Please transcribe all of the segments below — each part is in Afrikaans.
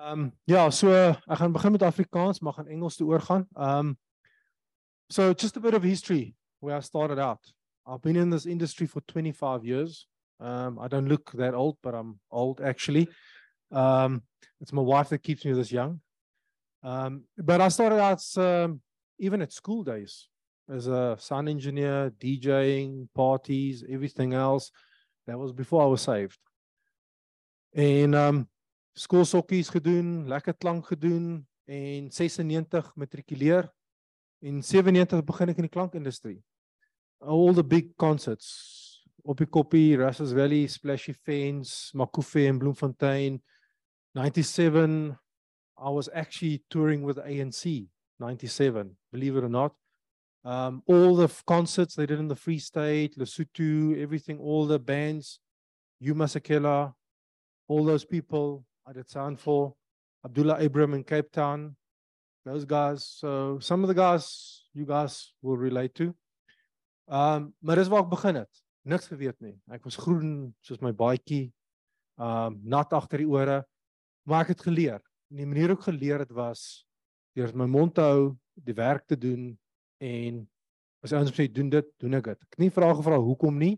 Ehm um, ja, so ek gaan begin met Afrikaans, maar gaan Engels toe oorgaan. Um so just a bit of history where I started out. I've been in this industry for 25 years. Um I don't look that old, but I'm old actually. Um it's my wife that keeps me this young. Um but I started out um, even at school days as a sound engineer, DJing, parties, everything else. That was before I was saved. And um skoolsokkies gedoen, lekker klank gedoen en 96 matrikuleer en 97 begin ek in die klankindustrie. All the big concerts op die koppie, Russell's Valley, Splashy Fens, Makufe en Bloemfontein. 97 I was actually touring with ANC 97, believe it or not. Um all the concerts they did in the Free State, Lesotho, everything all the bands, Yuma Sakela, all those people I did sound for Abdullah Abram in Cape Town. Those guys. So some of the guys you guys will relate to. Um maar dis waar ek begin het. Niks geweet nie. Ek was groen soos my baadjie. Um nat agter die ore. Maar ek het geleer. En die manier hoe ek geleer het was deur my mond te hou, die werk te doen en as ouens sê doen dit, doen ek dit. Ek het nie vrae gevra hoekom nie.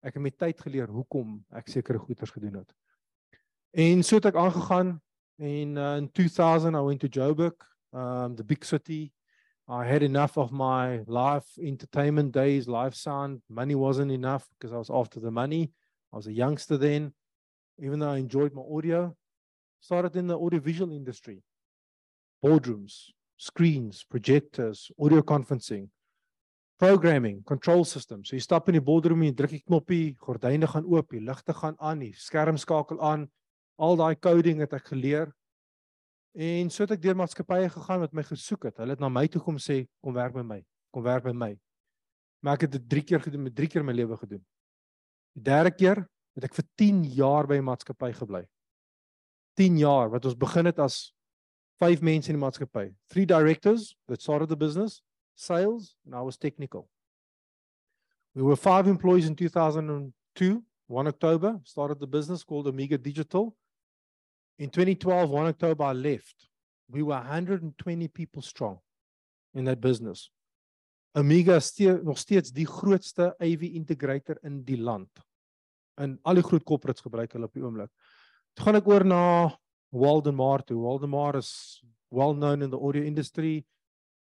Ek het met tyd geleer hoekom ek sekere goeders gedoen het. En so het ek aangegaan en uh, in 2000 I went to Joburg, um the big city. I had enough of my life entertainment days, life sound. Money wasn't enough because I was after the money. I was a youngster then. Even though I enjoyed my audio, started in the audiovisual industry. Boardrooms, screens, projectors, audio conferencing, programming, control systems. So jy stap in die boardroom en jy druk die knoppie, gordyne gaan oop, die ligte gaan aan, die skerm skakel aan al daai coding het ek geleer. En so het ek deur maatskappye gegaan wat my gesoek het. Hulle het na my toe kom sê kom werk by my, kom werk by my. Maar ek het dit 3 keer gedoen, met 3 keer my lewe gedoen. Die derde keer het ek vir 10 jaar by 'n maatskappy gebly. 10 jaar wat ons begin het as 5 mense in die maatskappy. 3 directors that started the business, sales and I was technical. We were 5 employees in 2002, 1 October, started the business called Amiga Digital. In 2012, 1 October, I left. We were 120 people strong in that business. Amiga is steeds nog steeds die grootste AV integrator in die land. En al die groot corporates gebruik hulle op die oomblik. Toe gaan ek oor na Waldemar toe. Waldemar is well known in the audio industry.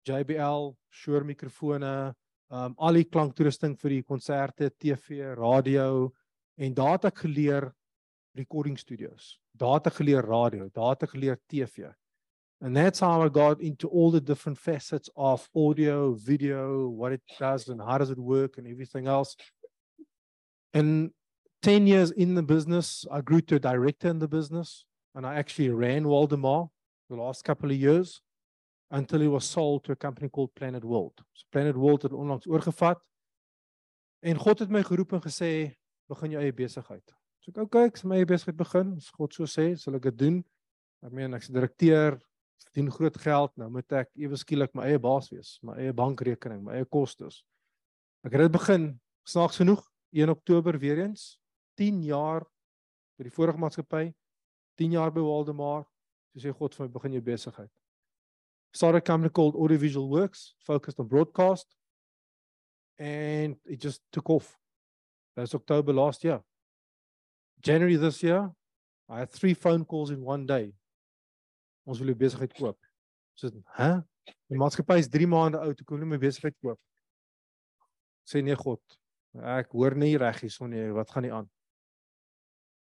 JBL, Shure mikrofone, um al die klanktoerusting vir die konserte, TV, radio en daar het ek geleer recording studios. Data geleer radio, data geleer TV. And that's how I got into all the different facets of audio, video, what it does and how does it work and everything else. And 10 years in the business, I grew to a director in the business and I actually ran Waldemar the last couple of years until it was sold to a company called Planet World. So Planet World het onlangs oorgevat. En God het my geroep en gesê begin jou eie besigheid. So ek okay, ek sê my besigheid begin, as God so sê, sal ek dit doen. Ek meen ek's direkteur, verdien groot geld, nou moet ek ewe skielik my eie baas wees, my eie bankrekening, my eie kostes. Ek het dit begin snaaks genoeg 1 Oktober weer eens 10 jaar by die vorige maatskappy, 10 jaar by Waldemar, so sê God vir my begin jou besigheid. Started a company called Audiovisual Works, focused on broadcast and it just took off. That's October last year. January this year, I had three phone calls in one day. Ons wil die besigheid koop. So, hè? Die maatskappy is 3 maande oud, ek wil nie my besigheid koop. Sê nee God. Ek hoor nie reg hierson nie, wat gaan nie aan?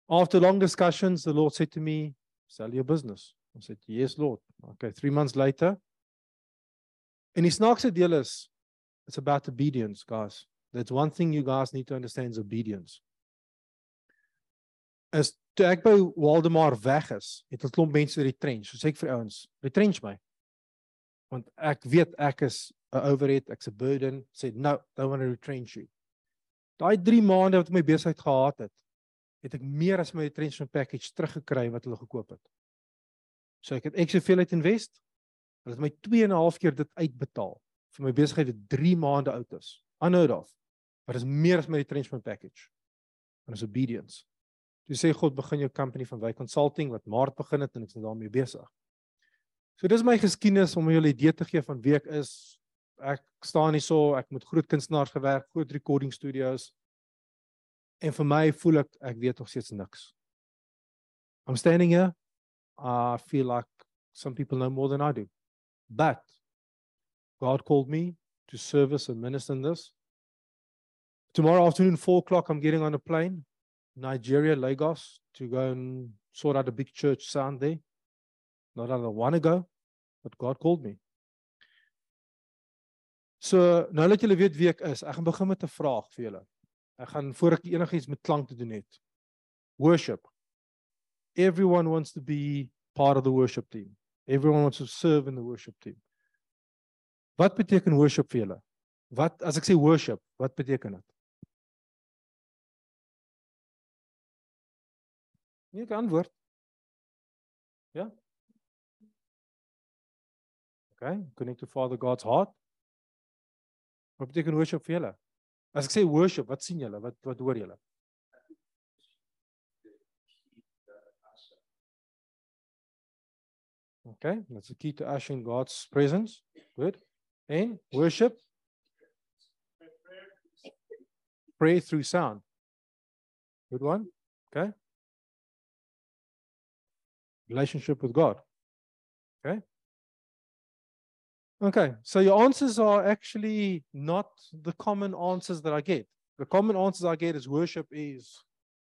After long discussions, the Lord said to me, sell your business. I said, yes Lord. Okay, 3 months later. En die snaakse deel is it's about obedience, guys. That's one thing you guys need to understand is obedience is toe ek by Waldemar weg is, het 'n klomp mense retrench. So sê ek vir ouens, retrench my. Want ek weet ek is 'n overhead, ek's 'n burden. Sê no, don't want to retrench you. Daai 3 maande wat ek my besigheid gehad het, het ek meer as my retrenchment package teruggekry wat hulle gekoop het. So ek het ek soveel uit invest. Hulle het my 2 en 'n half keer dit uitbetaal vir my besigheid wat 3 maande oud is. Maar dit is meer as my retrenchment package. En is obedience. Toe sê God begin jou company van Wy Consulting wat Maart begin het en ek's nou daarmee besig. So dis my geskiedenis om julle idee te gee van wie ek is. Ek staan hier so, ek met groot kunstenaars gewerk, groot recording studios. En vir my voel ek ek weet nog steeds niks. I'm standing here. I feel like some people know more than I do. But God called me to service and minister in this. Tomorrow afternoon, four o'clock, I'm getting on a plane, Nigeria, Lagos, to go and sort out a big church sound there. Not that I want to go, but God called me. So, nou dat julle weet wie ek is, ek gaan begin met 'n vraag vir julle. Ek gaan voor ek enigiets met klank te doen het. Worship. Everyone wants to be part of the worship team. Everyone wants to serve in the worship team. Wat beteken worship vir julle? Wat as ek sê worship, wat beteken dit? Nie kan antwoord. Ja. Okay, connect to Father God's heart. Wat beteken worship vir julle? As ek sê worship, wat sien julle? Wat wat hoor julle? Okay, that's the key to ushering God's presence. Good. And worship. Pray through sound. Good one. Okay. Relationship with God. Okay. Okay, so your answers are actually not the common answers that I get. The common answers I get is worship is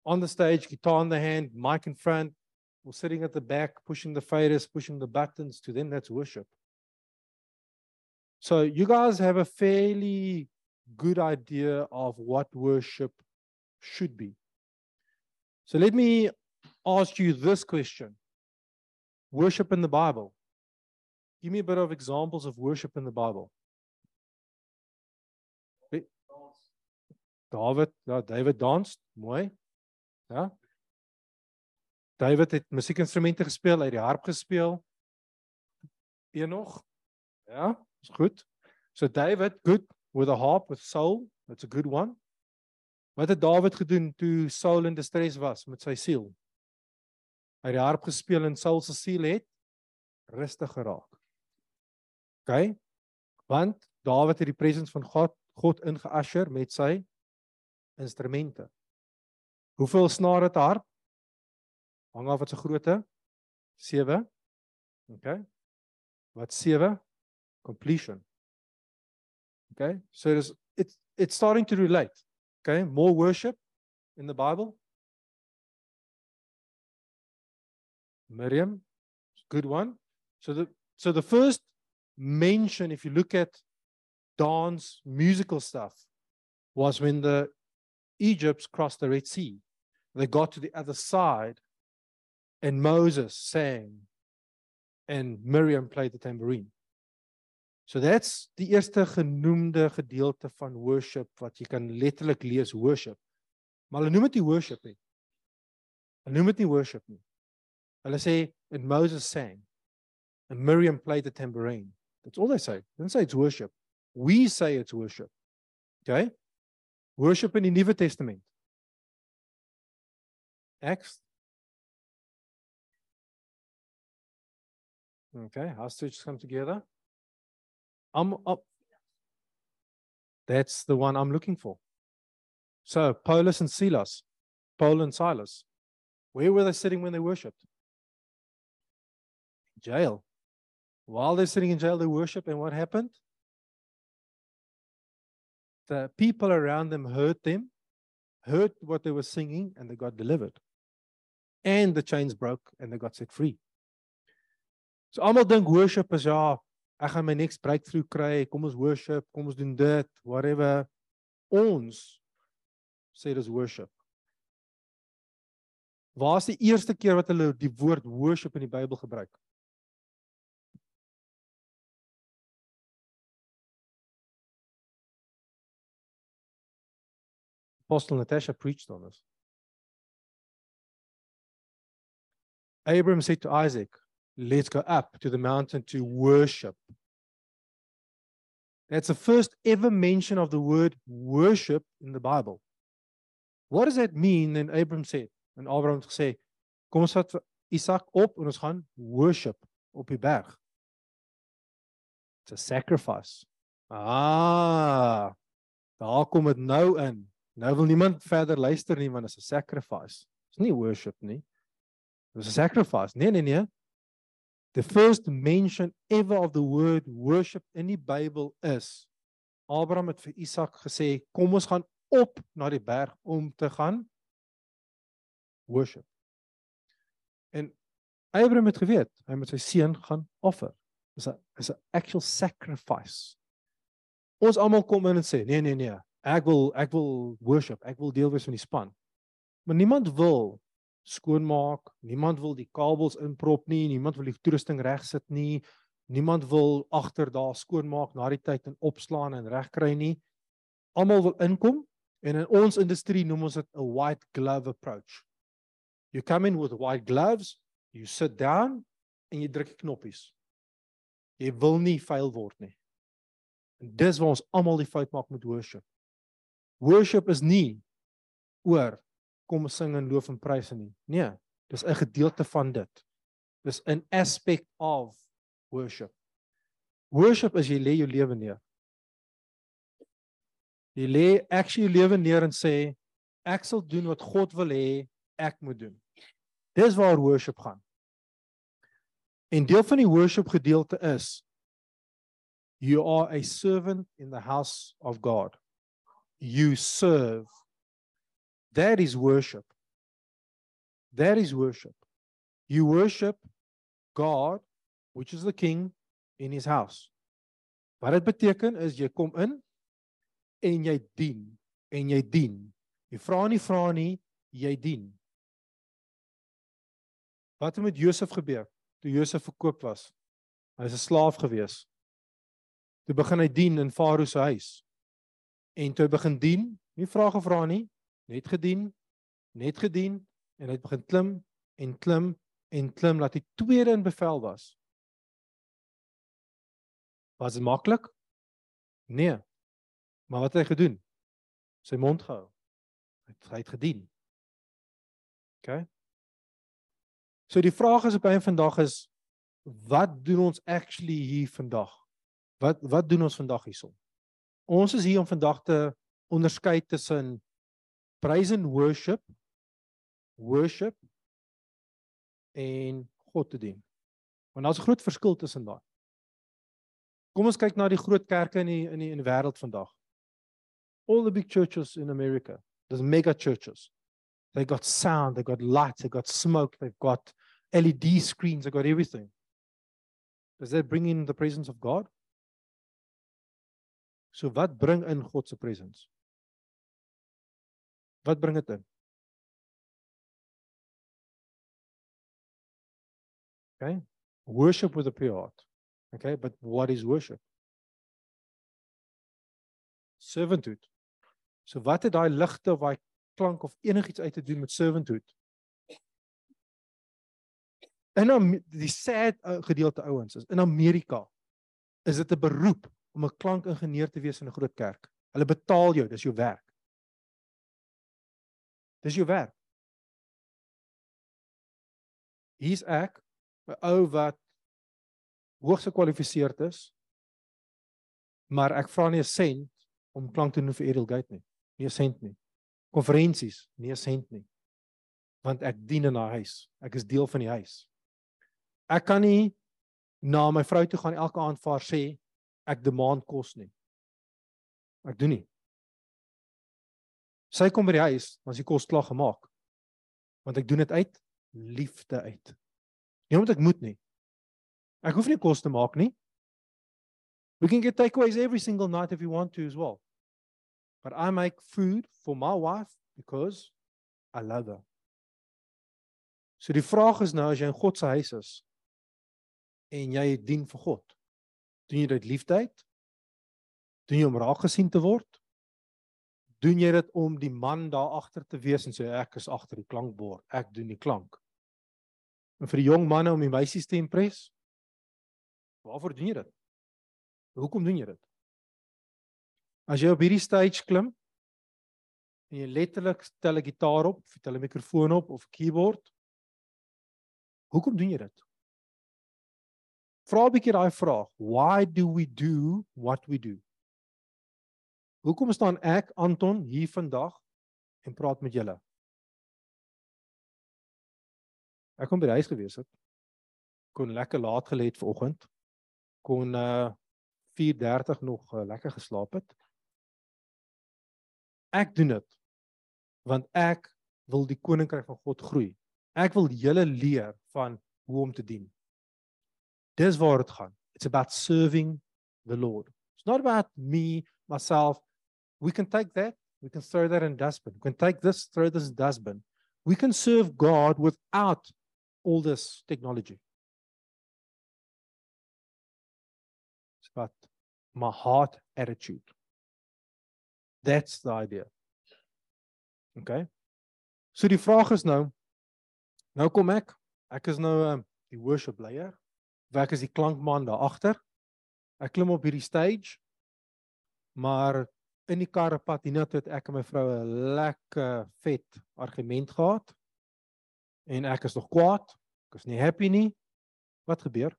on the stage, guitar in the hand, mic in front, or sitting at the back, pushing the faders, pushing the buttons. To them, that's worship. So you guys have a fairly good idea of what worship should be. So let me ask you this question Worship in the Bible. Give me a bit of examples of worship in the Bible. David, ja, David dansed, mooi. Ja. David het musiekinstrumente gespeel, uit die harp gespeel. Een nog? Ja, is goed. So David, good with a harp with soul, that's a good one. Wat het David gedoen toe Saul in distress was met sy siel? Hy het die harp gespeel en Saul se siel het rustig geraak. OK? Want Dawid het die presence van God God ingeasher met sy instrumente. Hoeveel snare het 'n harp? Hang af wat se grootte? 7. OK. Wat 7? Completion. OK. So it's it's it's starting to relate. OK, more worship in the Bible. Miriam, good one. So the so the first mention, if you look at dance, musical stuff, was when the Egypts crossed the Red Sea. They got to the other side, and Moses sang, and Miriam played the tambourine. So that's die eerste genoemde gedeelte van worship wat jy kan letterlik lees worship. Maar hulle noem dit nie worship nie. Hulle noem dit nie worship nie. Hulle sê and Moses sang and Miriam played the tambourine. That's all they say. They don't say it's worship. We say it's worship. Okay? Worship in the New Testament. Acts. Okay, how churches come together? I'm up. That's the one I'm looking for. So, Paulus and Silas, Paul and Silas, where were they sitting when they worshipped? Jail. While they're sitting in jail, they worship, and what happened? The people around them heard them, heard what they were singing, and they got delivered. And the chains broke and they got set free. So almal dink worship is ja, ek gaan my next breakthrough kry, kom ons worship, kom ons doen dit, whatever. Ons sê dis worship. Waar is die eerste keer wat hulle die woord worship in die Bybel gebruik? Apostle Natasha preached on this. Abram said to Isaac, Let's go up to the mountain to worship. That's the first ever mention of the word worship in the Bible. What does that mean? Then Abram said, and het gesê, kom ons vat Isak op en ons gaan worship op die berg. It's a sacrifice. Ah. Daar kom dit nou in. Nou wil niemand verder luister nie want dit is 'n sacrifice. Dis nie worship nie. Dit is 'n sacrifice. Nee nee nee. The first mention ever of the word worship in die Bybel is Abraham het vir Isak gesê, "Kom ons gaan op na die berg om te gaan worship." En Abraham het geweet hy moet sy seun gaan offer. Dis 'n is 'n actual sacrifice. Ons almal kom in en sê, "Nee nee nee, ek wil ek wil worship, ek wil deel wees van die span." Maar niemand wil skoonmaak, niemand wil die kabels inprop nie, niemand wil die toerusting regsit nie. Niemand wil agter daar skoonmaak na die tyd en opslaan en regkry nie. Almal wil inkom en in ons industrie noem ons dit 'n white glove approach. You come in with white gloves, you sit down en jy druk knoppies. Jy wil nie vuil word nie. En dis waar ons almal die fout maak met worship. Worship is nie oor kom sing en loof en prys nie. Nee, dis 'n gedeelte van dit. Dis 'n aspect of worship. Worship is jy lê jou lewe neer. Jy lê actually jou lewe neer en sê ek sal doen wat God wil hê ek moet doen. Dis waar worship gaan. En deel van die worship gedeelte is you are a servant in the house of God. You serve. That is worship. That is worship. You worship God, which is the king in his house. Wat dit beteken is jy kom in en jy dien en jy dien. Jy vra nie vra nie, jy dien. Wat het met Josef gebeur toe Josef verkoop was? Hy was 'n slaaf gewees. Toe begin hy dien in Farao se huis. En toe hy begin dien, nie vra gevra nie, net gedien, net gedien en hy het begin klim en klim en klim laat hy tweede in bevel was. Was dit maklik? Nee. Maar wat het hy gedoen? Sy mond gehou. Hy het, hy het gedien. OK. So die vraag is op een vandag is wat doen ons actually hier vandag? Wat wat doen ons vandag hierson? Ons is hier om vandag te onderskei tussen praise and worship worship en God te dien. Want daar's 'n groot verskil tussen daai. Kom ons kyk na die groot kerke in die in die in die wêreld vandag. All the big churches in America, those mega churches. They got sound, they got light, they got smoke, they've got LED screens, they've got everything. Does that bring in the presence of God? So wat bring in God se presence? Wat bring dit in? Okay? Worship with a pure heart. Okay, but what is worship? Servanthood. So wat het daai ligte of daai klank of enigiets uit te doen met servanthood? In die sad uh, gedeelte ouens is in Amerika is dit 'n beroep om 'n klankingenieur te wees in 'n groot kerk. Hulle betaal jou, dis jou werk. Dis jou werk. Hier's ek, 'n ou wat hoogs gekwalifiseerd is, maar ek vra nie 'n sent om klank te doen vir Ariel Gate nie. Nie 'n sent nie. Konferensies, nie 'n sent nie. Want ek dien in haar huis. Ek is deel van die huis. Ek kan nie na my vrou toe gaan elke aand vir haar sê ek demand kos nie. Ek doen nie. Sy kom by die huis, dan is die kos klaar gemaak. Want ek doen dit uit liefde uit. Nie omdat ek moet nie. Ek hoef nie kos te maak nie. We can get takeaways every single night if you want to as well. But I make food for my wife because I love her. So die vraag is nou as jy in God se huis is en jy dien vir God, Doen jy dit liefde uit? Doen jy om raak gesien te word? Doen jy dit om die man daar agter te wees en sê ek is agter die klankbord, ek doen die klank? En vir die jong manne om die meisies te impres? Waarvoor doen jy dit? Hoekom doen jy dit? As jy op hierdie stage klim en jy letterlik stel 'n gitaar op, of jy 'n mikrofoon op of 'n keyboard. Hoekom doen jy dit? Vra 'n bietjie daai vraag. Why do we do what we do? Hoekom staan ek Anton hier vandag en praat met julle? Ek kom by die huis gewees het. Kon lekker laat gelê het vanoggend. Kon uh 4:30 nog uh, lekker geslaap het. Ek doen dit want ek wil die koninkryk van God groei. Ek wil julle leer van hoe om te dien. Dis waar dit gaan. It's about serving the Lord. It's not about me myself. We can take that, we can throw that in dustbin. We can take this, throw this in dustbin. We can serve God without all this technology. It's about my heart attitude. That's the idea. Okay. So die vraag is nou nou kom ek. Ek is nou um, die worship leier. Ek is die klankman daar agter. Ek klim op hierdie stage. Maar in die karre pad hiernatoe het ek en my vrou 'n lekker vet argument gehad. En ek is nog kwaad. Ek is nie happy nie. Wat gebeur?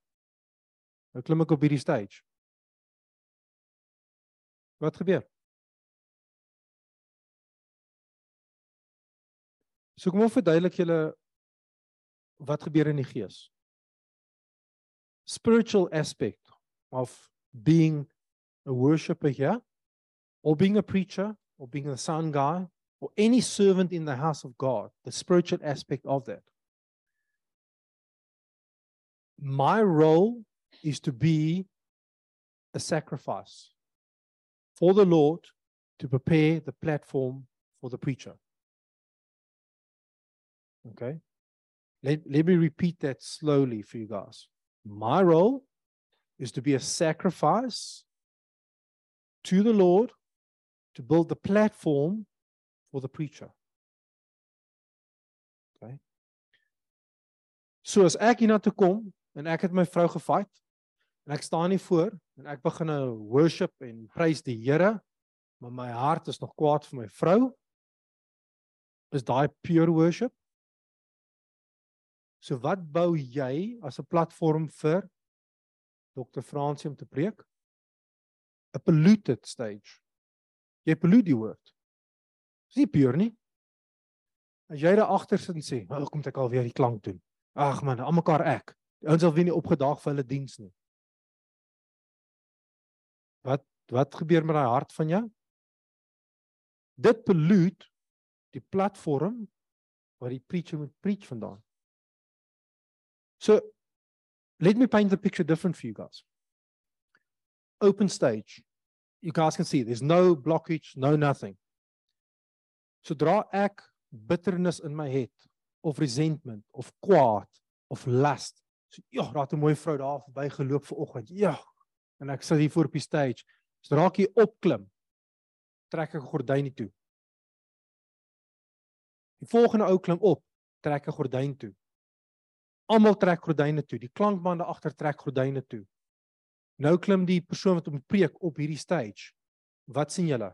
Nou klim ek op hierdie stage. Wat gebeur? So kom ons verduidelik julle wat gebeur in die gees. Spiritual aspect of being a worshipper here or being a preacher or being a sound guy or any servant in the house of God, the spiritual aspect of that. My role is to be a sacrifice for the Lord to prepare the platform for the preacher. Okay. Let, let me repeat that slowly for you guys. My role is to be a sacrifice to the Lord to build the platform for the preacher. Okay. So as ek hiernatoe kom en ek het my vrou gefight en ek staan hier voor en ek begin 'n worship en prys die Here, maar my hart is nog kwaad vir my vrou. Is daai pure worship? So wat bou jy as 'n platform vir Dr. Fransie om te preek? 'n Polluted stage. Jy pollute die woord. Dis nie puur nie. As jy daar agter sit en sê, "Hoe kom ek alweer die klank doen?" Ag man, almekaar ek. Die ouens sal weer nie opgedaag vir hulle diens nie. Wat wat gebeur met daai hart van jou? Dit pollute die platform waar die preacher moet preach vandaan. So let me paint the picture different for you guys. Open stage. You guys can see there's no blockage, no nothing. Sodra ek bitterness in my het of resentment of kwaad of lust. So ja, het 'n mooi vrou daar verby geloop vanoggend. Ja. En ek sit hier voor op die stage. Sodra ek hier opklim, trek ek 'n gordyn toe. Die volgende ou klim op, trek 'n gordyn toe. Almal trek gordyne toe. Die klankbande agter trek gordyne toe. Nou klim die persoon wat om preek op hierdie stage. Wat sien julle?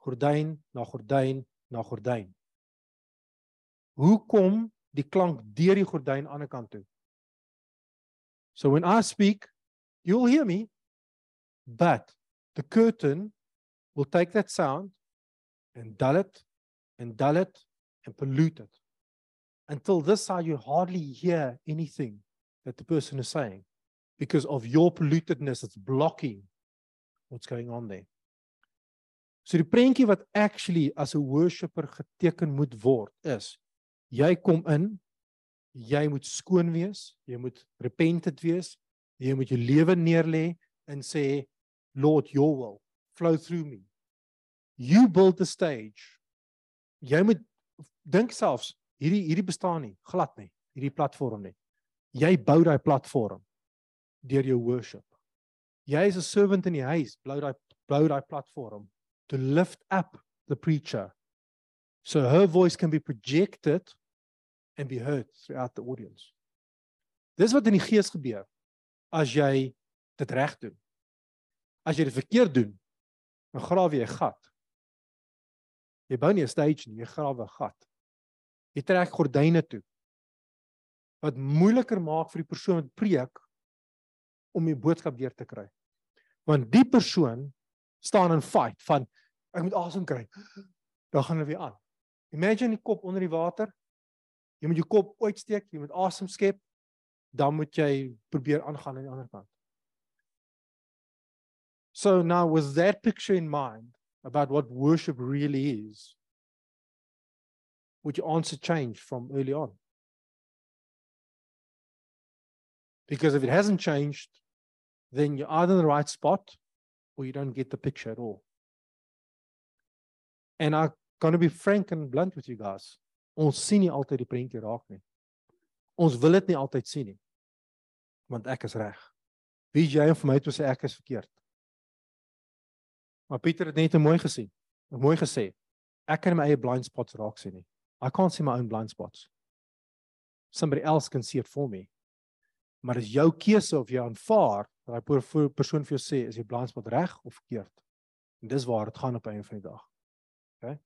Gordyn na gordyn na gordyn. Hoe kom die klank deur die gordyn aan die ander kant toe? So when I speak, you'll hear me, but the curtain will take that sound and dull it and dull it and pollute it until this side you hardly hear anything that the person is saying because of your pollutedness it's blocking what's going on there. So die prentjie wat actually as 'n worshipper geteken moet word is jy kom in jy moet skoon wees jy moet repentant wees jy moet jou lewe neerlê en sê lord your will flow through me. You build the stage. Jy moet dink selfs hierdie hierdie bestaan nie glad nie hierdie platform nie. Jy bou daai platform deur jou worship. Jy is 'n servant in die huis bou daai bou daai platform to lift up the preacher. So her voice can be projected and be heard throughout the audience. Dis wat in die gees gebeur as jy dit reg doen. As jy dit verkeerd doen dan grawe jy 'n gat. Jy bou nie 'n stage nie, jy grawe 'n gat. Jy trek gordyne toe. Wat moeiliker maak vir die persoon wat preek om die boodskap deur te kry. Want die persoon staan in fight van ek moet asem kry. Dan gaan hulle weer aan. Imagine die kop onder die water. Jy moet jou kop uitsteek, jy moet asem skep, dan moet jy probeer aangaan aan die ander kant. So now with that picture in mind about what worship really is, would your answer change from early on? Because if it hasn't changed, then you're either in the right spot or you don't get the picture at all. And I'm going to be frank and blunt with you guys. Ons sien nie altyd die prentjie raak nie. Ons wil dit nie altyd sien nie. Want ek is reg. Wie jy en vir my toe sê ek is verkeerd. Maar Pieter het net mooi gesien. Mooi gesê. Ek kan my eie blind spots raak sien nie. I can't see my own blind spots. Somebody else can see it for me. Maar dis jou keuse of jy aanvaar dat daai persoon vir jou sê is jy blind spot reg of verkeerd. En dis waar dit gaan op einde van die dag. OK.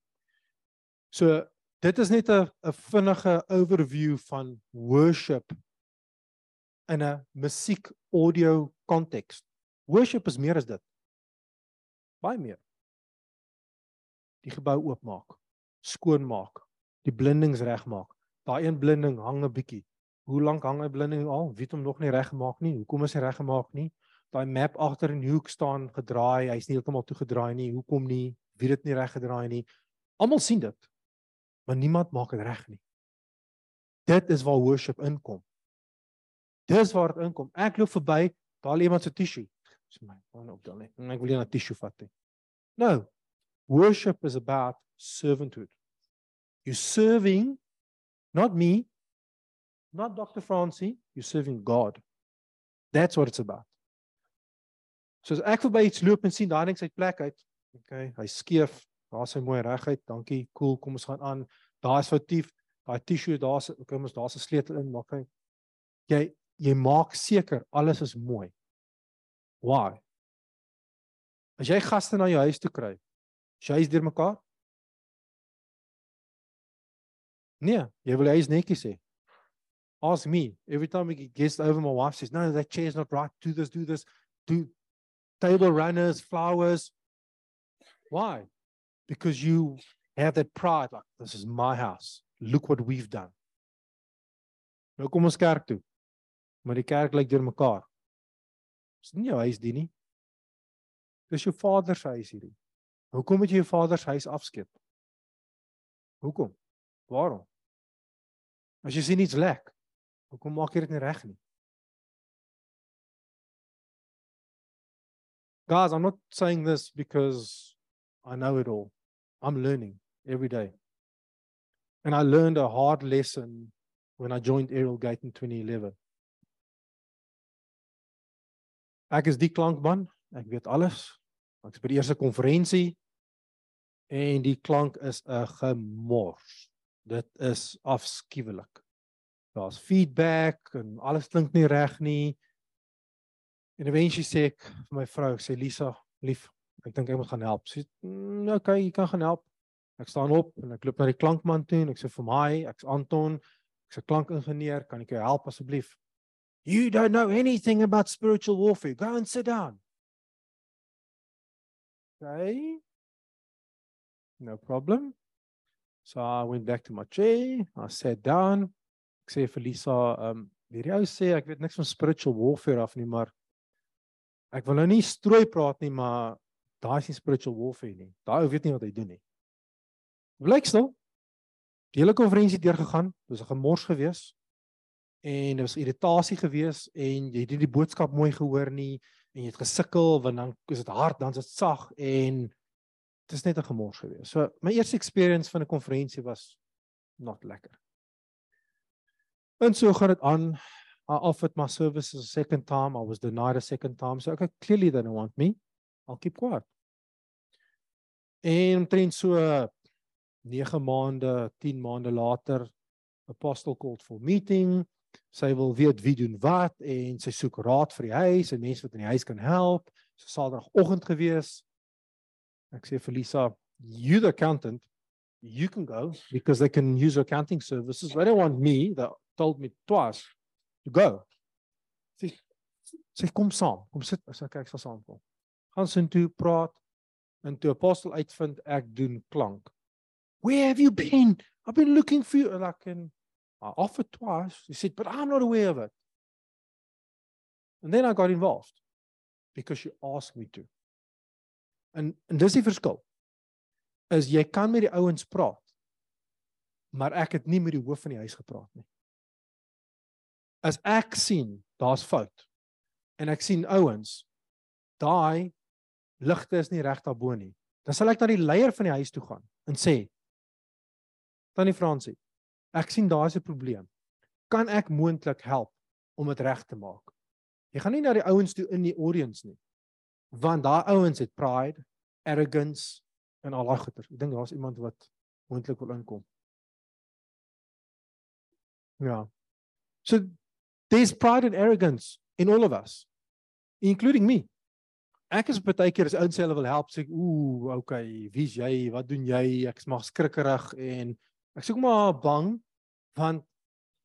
So dit is net 'n 'n vinnige overview van worship in 'n musiek audio konteks. Worship is meer as dit. Baie meer. Die gebou oopmaak, skoonmaak, die blindings regmaak. Daai een blinding hang 'n bietjie. Hoe lank hang hy blinding al? Wie het hom nog nie reggemaak nie? Hoekom is hy reggemaak nie? Daai map agter in die hoek staan gedraai, hy's nie heeltemal toegedraai nie. Hoekom nie? Wie het dit nie reggedraai nie? Almal sien dit. Maar niemand maak dit reg nie. Dit is waar worship inkom. Dis waar dit inkom. Ek loop verby, daar lê iemand se tissue. Dis my, want op dan nie. Ek wil nie 'n tissue vat nie. No. Worship is about servanthood. You're serving not me, not Dr. Francie, you're serving God. That's what it's about. So as ek verby iets loop en sien daai ding sy plek uit, okay, hy skeef, daar's sy mooi reguit. Dankie. Cool, kom ons gaan aan. Daar's foutief. Daai tissue, daar's kom ons daar's 'n sleutel in, maak hy. Jy jy maak seker alles is mooi. Why? As jy gaste na jou huis toe kry, is jy huis deurmekaar? Nee, jy wil huis netjies hê. Ask me. Every time we get guests over my wife says, "No, that chair is not right. Do this, do this. Do table runners, flowers." Why? Because you have that pride like this is my house. Look what we've done. Nou kom ons kerk toe. Maar die kerk lyk deurmekaar. Dis nie jou huis die nie. Dis jou vader se huis hierdie. Hoekom moet jy jou vader se huis afskeep? Hoekom? Waarom? As jy sien iets lek, hoekom maak jy dit nie reg nie? Guys, I'm not saying this because I know it all. I'm learning every day. And I learned a hard lesson when I joined Aerial Gate in 2011. Ek is die klankman, ek weet alles. Ek is by die eerste konferensie en die klank is 'n gemors. Dit is afskuwelik. Daar's feedback en alles klink nie reg nie. En eventually sê ek vir my vrou, sê Lisa, lief, ek dink ek moet gaan help. Sy sê, mm, "Okay, jy kan gaan help." Ek staan op en ek loop na die klankman toe en ek sê vir my, ek's Anton, ek's 'n klankingenieur, kan ek jou help asseblief? You don't know anything about spiritual warfare. Go and sit down. Okay. No problem. So I went back to my chair. I sat down. Ek sê vir Lisa, um, hierdie ou sê ek weet niks van spiritual warfare af nie, maar ek wil nou nie strooi praat nie, maar daai is nie spiritual warfare nie. Daai ou weet nie wat hy doen nie. Blykstel. Die hele konferensie deurgegaan. Dit was 'n gemors geweest en dit was irritasie geweest en jy het nie die boodskap mooi gehoor nie en jy het gesukkel want dan is dit hard dan is dit sag en dit is net 'n gemors geweest. So my eerste experience van 'n konferensie was not lekker. En so gaan dit aan. I offered my services a second time. I was denied a second time. So okay, clearly they don't want me. I'll keep quiet. En omtrent so 9 maande, 10 maande later apostle called for meeting. Sy wil weet wie doen wat en sy soek raad vir die huis en mense wat in die huis kan help. So Saterdagoggend gewees. Sê vir Lisa, you the accountant, you can go because they can use accounting services. They don't want me, they told me twice to go. Sê sê kom saam, kom sit, ek sê kyk sal saamkom. Gaan sin toe praat en toe apostel uitvind ek doen klank. Where have you been? I've been looking for you and I can I offered twice. He said, but I'm not aware of it. And then I got involved because she asked me to. En en dis die verskil. Is jy kan met die ouens praat. Maar ek het nie met die hoof van die huis gepraat nie. As ek sien daar's fout en ek sien ouens daai ligte is nie reg daarbo nie. Dan sal ek na die leier van die huis toe gaan en sê Tannie Fransie, ek sien daar's 'n probleem. Kan ek moontlik help om dit reg te maak? Jy gaan nie na die ouens toe in die audience nie. Want daai ouens het pride, arrogance en al daai goeie. Ek dink daar's iemand wat moontlik wil inkom. Ja. So there's pride and arrogance in all of us, including me. Ek is baie keer as ouens hulle wil help sê ooh, okay, wie's jy? Wat doen jy? Ek's maar skrikkerig en ek sê kom maar bang want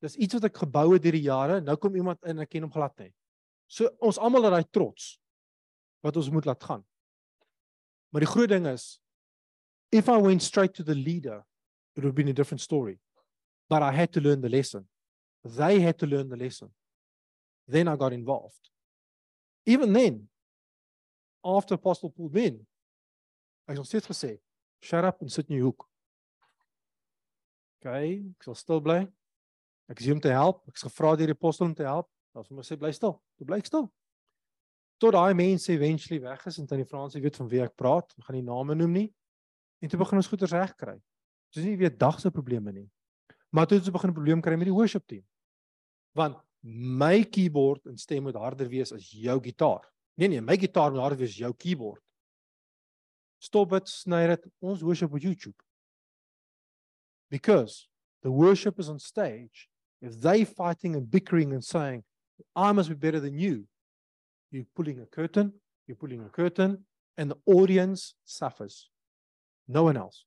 dis iets wat ek gebou het deur die jare. Nou kom iemand in en ek ken hom glad nie. So ons almal het daai trots wat ons moet laat gaan. Maar die groot ding is if I went straight to the leader, it would have been a different story. But I had to learn the lesson. They had to learn the lesson. Then I got involved. Even then, after Apostle me in, ek het steeds gesê, shut up en sit in jou hoek. Okay, ek sal stil bly. Ek is hier te help. Ek is gevra deur die apostel om te help. Dan sê hy sê bly stil. Jy bly stil. Tot daai mense eventually weg is en tannie Fransie weet van wie ek praat. Ek gaan nie name noem nie. En toe begin ons goeders reg kry. Dis nie weer dag se probleme nie. Maar toe het ons begin 'n probleem kry met die worship team. Want my keyboard en stem moet harder wees as jou gitaar. Nee nee, my gitaar moet harder wees as jou keyboard. Stop dit, sny dit. Ons worship op YouTube. Because the worship is on stage. If they fighting and bickering and saying, I must be better than you, you're pulling a curtain, you're pulling a curtain, and the audience suffers. No one else.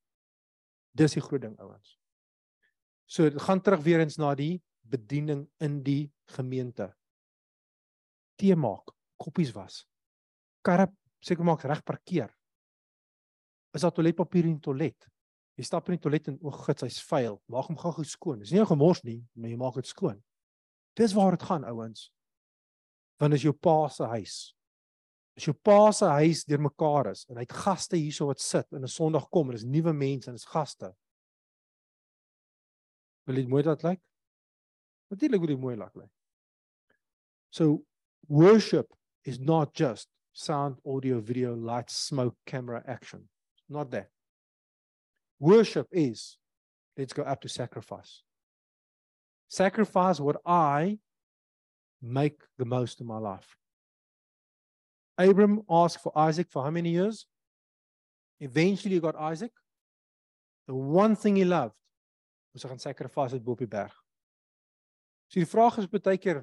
Dis die groot ding ouens. So dit gaan terug weer eens na die bediening in die gemeente. Tee maak, koppies was. Karre seker maak reg parkeer. Is daar toiletpapier in die toilet? Jy stap in die toilet en o, gits, hy's vuil. Maak hom gou-gou skoon. Dis nie 'n gemors nie, maar jy maak dit skoon. Dis waar dit gaan, ouens. Want is jou pa se huis. As jou pa se huis deurmekaar is en hy het gaste hierso wat sit en 'n Sondag kom en dis nuwe mense en dis gaste. Wil dit mooi dat lyk? Natuurlik wil dit mooi lyk. So worship is not just sound, audio, video, lights, smoke, camera, action. It's not that. Worship is let's go up to sacrifice. Sacrifice what I make the most of my life. Abram asked for Isaac for how many years? Eventually, he got Isaac. The one thing he loved was hy gaan sacrifice op die berg. So die vraag is baie keer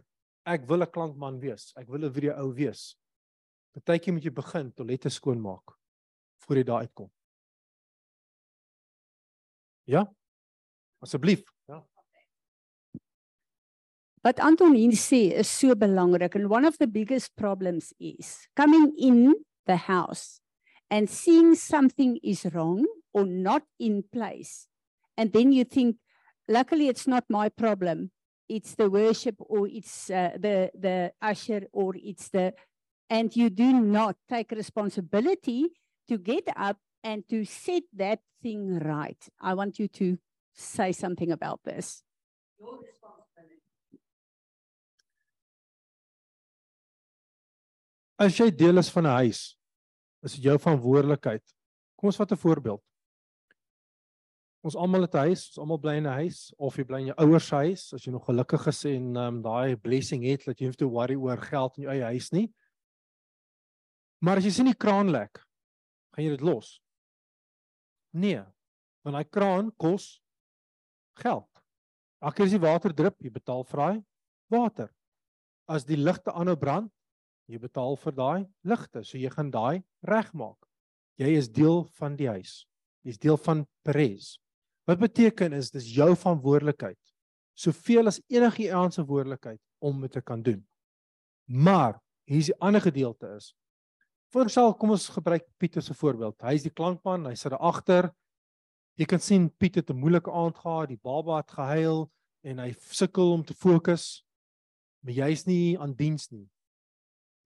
ek wil 'n klankman wees. Ek wil 'n video ou wees. Partykeer moet jy begin toilette skoonmaak voor jy daar uitkom. Ja? Asseblief. Ja. Wat Anton hier sê is so belangrik and one of the biggest problems is coming in the house and seeing something is wrong or not in place and then you think luckily it's not my problem it's the worship or it's uh, the the usher or it's the and you do not take responsibility to get up and to set that thing right. I want you to say something about this. As jy deel is van 'n huis, is dit jou verantwoordelikheid. Kom ons vat 'n voorbeeld. Ons almal het 'n huis, ons almal bly in 'n huis of jy bly in jou ouers se huis as jy nog gelukkig is en um, daai blessing het dat jy hoef te worry oor geld in jou eie huis nie. Maar as jy sien die kraan lek, gaan jy dit los. Nee. Want daai kraan kos geld. Elke keer as die water drup, jy betaal vir daai water. As die ligte aanhou brand, jy betaal vir daai ligte, so jy gaan daai regmaak. Jy is deel van die huis. Jy's deel van Perez. Wat beteken is dis jou verantwoordelikheid. Soveel as enige iemand se verantwoordelikheid om dit te kan doen. Maar hier is die ander gedeelte is. Voorstel, kom ons gebruik Pieter se voorbeeld. Hy is die klankman, hy sit daar agter. Jy kan sien Piet het 'n moeilike aand gehad, die baba het gehuil en hy sukkel om te fokus. Maar jy's nie aan diens nie.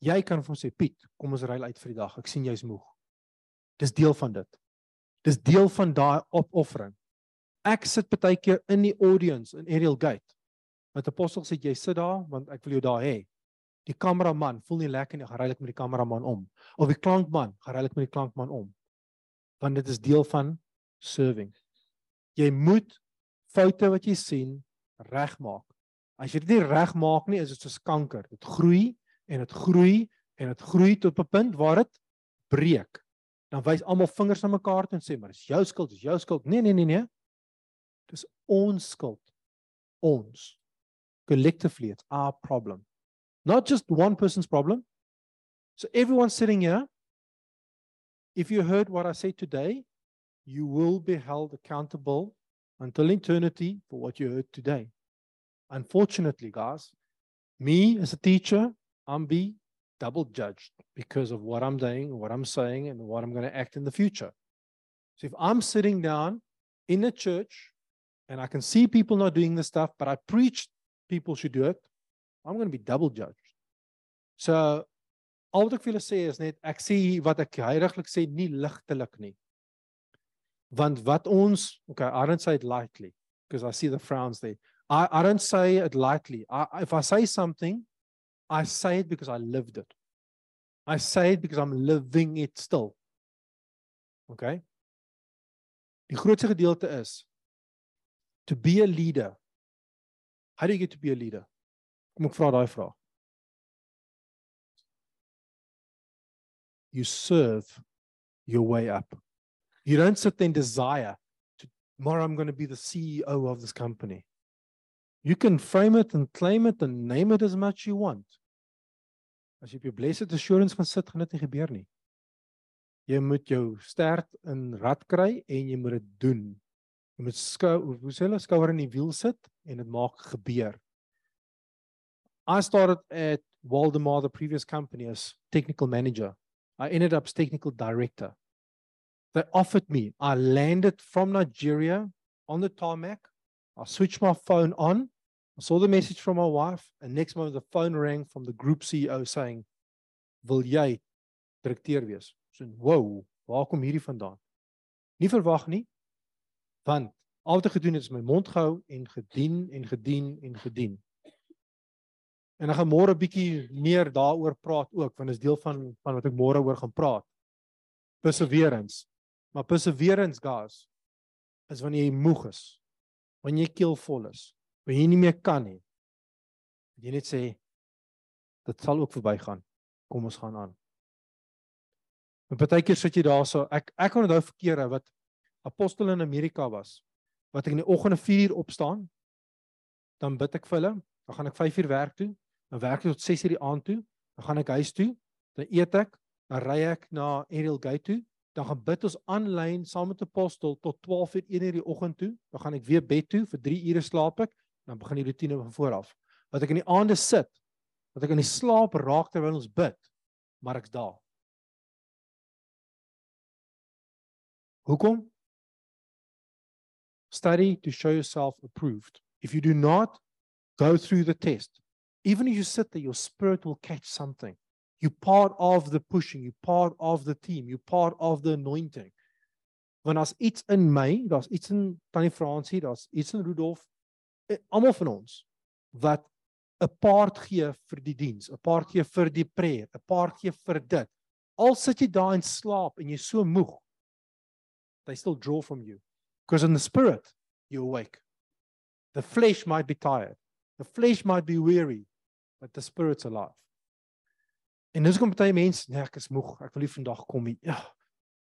Jy kan vir hom sê Piet, kom ons ry uit vir die dag. Ek sien jy's moeg. Dis deel van dit. Dis deel van daai opoffering. Ek sit baie keer in die audience in Ariel Gate. Met apostel sê jy sit daar want ek wil jou daar hê. Die kameraman voel nie lekker nie, gaan ry ek met die kameraman om. Of die klankman, gaan ry ek met die klankman om. Want dit is deel van serving. Jy moet foute wat jy sien regmaak. As jy dit nie regmaak nie, is dit soos kanker. Dit groei en dit groei en dit groei tot 'n punt waar dit breek. Dan wys almal vingers na mekaar toe en sê maar dis jou skuld, dis jou skuld. Nee nee nee nee. Dis ons skuld. Ons. Collectively it's our problem. Not just one person's problem. So everyone sitting here if you heard what I said today, you will be held accountable until eternity for what you heard today. Unfortunately, guys, me as a teacher, I'm be double judged because of what I'm doing, what I'm saying, and what I'm going to act in the future. So if I'm sitting down in a church and I can see people not doing this stuff, but I preach people should do it, I'm going to be double judged. So al wat ek vir julle sê is net ek sê wat ek heiliglik sê nie ligtelik nie. Want wat ons, okay, I don't say it lightly because I see the frowns there. I I don't say it lightly. I if I say something I say it because I lived it. I say it because I'm living it still. Okay? Die grootste gedeelte is to be a leader. How do you get to be a leader? Kom ek vra daai vraag. You serve your way up. You don't sit there and desire to tomorrow I'm going to be the CEO of this company. You can frame it and claim it and name it as much you want. As jy op jou blessed assurance gaan sit, gaan dit nie gebeur nie. Jy moet jou sterk in rad kry en jy moet dit doen. Jy moet skou, hoe sê hulle, skouer in die wiel sit en dit maak gebeur. I started at Waldemar the previous company as technical manager. I ended up as technical director. They offered me. I landed from Nigeria on the tarmac. I switched my phone on I saw the message from my wife and next moment the phone rang from the group CEO saying, "Wil jy direkteur wees?" So, "Wow, waar kom hierdie vandaan?" Nie verwag nie. Want al wat ek gedoen het is my mond gehou en gedien en gedien en gedien. En ek gaan môre 'n bietjie meer daaroor praat ook want dit is deel van van wat ek môre oor gaan praat. Perseverance. Maar perseverance guys is wanneer jy moeg is. Wanneer jy keelvol is waar jy nie meer kan nie. Jy net sê dit sal ook verbygaan. Kom ons gaan aan. En partykeer sit jy daarso, ek ek onthou verkeere wat apostel in Amerika was. Wat ek in die oggende 4 uur opstaan, dan bid ek vir hulle, dan gaan ek 5 uur werk toe, dan werk ek tot 6 uur die aand toe, dan gaan ek huis toe, dan eet ek, dan ry ek na Ariel Gate toe, dan gaan bid ons aanlyn saam met apostel tot 12 uur 1 uur die oggend toe, dan gaan ek weer bed toe vir 3 ure slaap ek, dan begin die rotine van voor af. Wat ek in die aande sit, wat ek in die slaap raak terwyl ons bid, maar ek's daar. Hoekom? Study to show yourself approved. If you do not go through the test, even if you sit there, your spirit will catch something. You're part of the pushing, you're part of the team, you're part of the anointing. Want as iets in my, daar's iets in Tannie Fransie, daar's iets in Rudolf, almal van ons wat 'n part gee vir die diens, 'n part gee vir die prayer, 'n part gee vir dit. Al sit jy daar en slaap en jy's so moeg, they still draw from you because in the spirit you awake. The flesh might be tired. The flesh might be weary, but the spirit's alive. En dis kom baie mense, nee, ek is moeg. Ek wil nie vandag kom nie. Ja.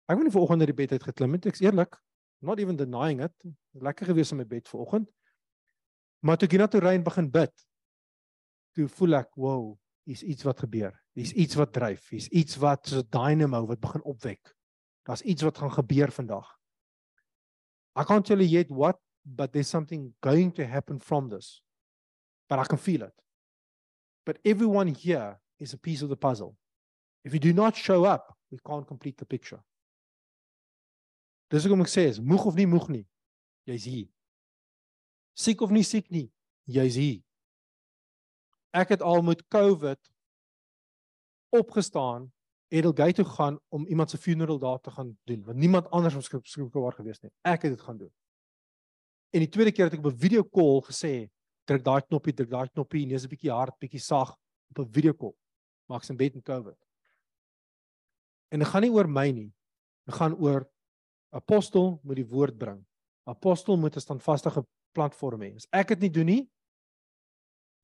Ek het nie vanoggend uit die bed uit geklim het, ek's eerlik. Not even denying it. Lekker gewees in my bed vanoggend. Maar toe ek hier na toe ry en begin bid, toe voel ek, wow, hier's iets wat gebeur. Hier's iets wat dryf. Hier's iets wat so 'n dynamo wat begin opwek. Daar's iets wat gaan gebeur vandag. I can't tell you yet what, but there's something going to happen from this. But I can feel it. But everyone here is a piece of the puzzle. If you do not show up, we can't complete the picture. Dis hoekom ek sê is moeg of nie moeg nie, jy's hier. Siek of nie siek nie, jy's hier. Ek het al met COVID opgestaan Edelgate toe gaan om iemand se funeral daar te gaan doen want niemand anders was beskikbaar gewees nie. Ek het dit gaan doen. En die tweede keer het ek op 'n video call gesê, druk daai knoppie, druk daai knoppie, neus 'n bietjie hard, bietjie sag op 'n video call. Maak sy bed met COVID. En dit gaan nie oor my nie. Dit gaan oor apostel moet die woord bring. Apostel moet 'n standvaste platform hê. As ek dit nie doen nie,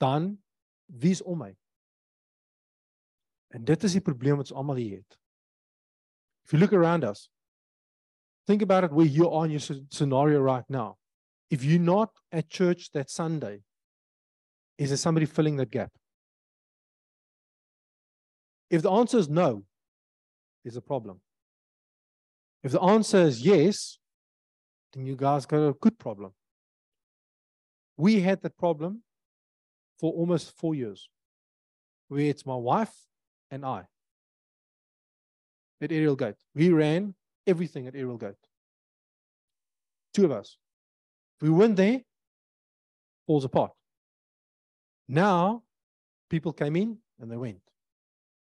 dan wie's om my? En dit is die probleem wat ons almal hier het. If you look around us, think about it where you are in your scenario right now. If you're not at church that Sunday, is there somebody filling that gap? If the answer is no, there's a problem. If the answer is yes, then you guys got a good problem. We had that problem for almost four years, where it's my wife and I at Ariel Gate. We ran everything at Ariel Gate. Two of us. We went there, falls apart. Now, people came in and they went.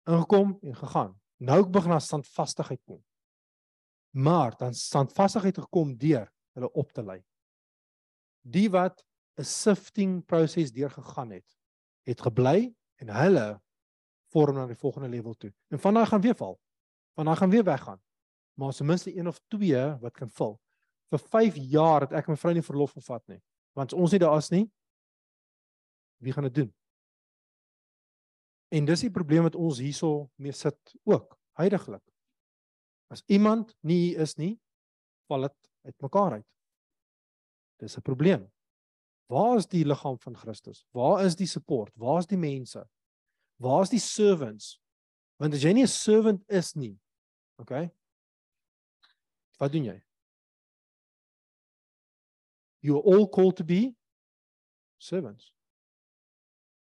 Ingekom en gegaan. Nou begin daar standvastigheid kom. Maar dan standvastigheid gekom deur hulle op te lei. Die wat 'n sifting proses deurgegaan het, het gebly en hulle vorm na die volgende level toe. En van daai gaan weer val. Van daai gaan weer weggaan. Maar ten minste een of twee wat kan vul. Vir 5 jaar het ek my vrou nie verlof gevat nie. Want ons nie daar is nie. Wie gaan dit doen? En dis die probleem wat ons hierso mee sit ook, heidaglik. As iemand nie is nie, val dit uitmekaar uit. Dis 'n probleem. Waar is die liggaam van Christus? Waar is die support? Waar is die mense? Waar's die servants? Want as jy nie 'n servant is nie, okay? Wat doen jy? You are all called to be servants.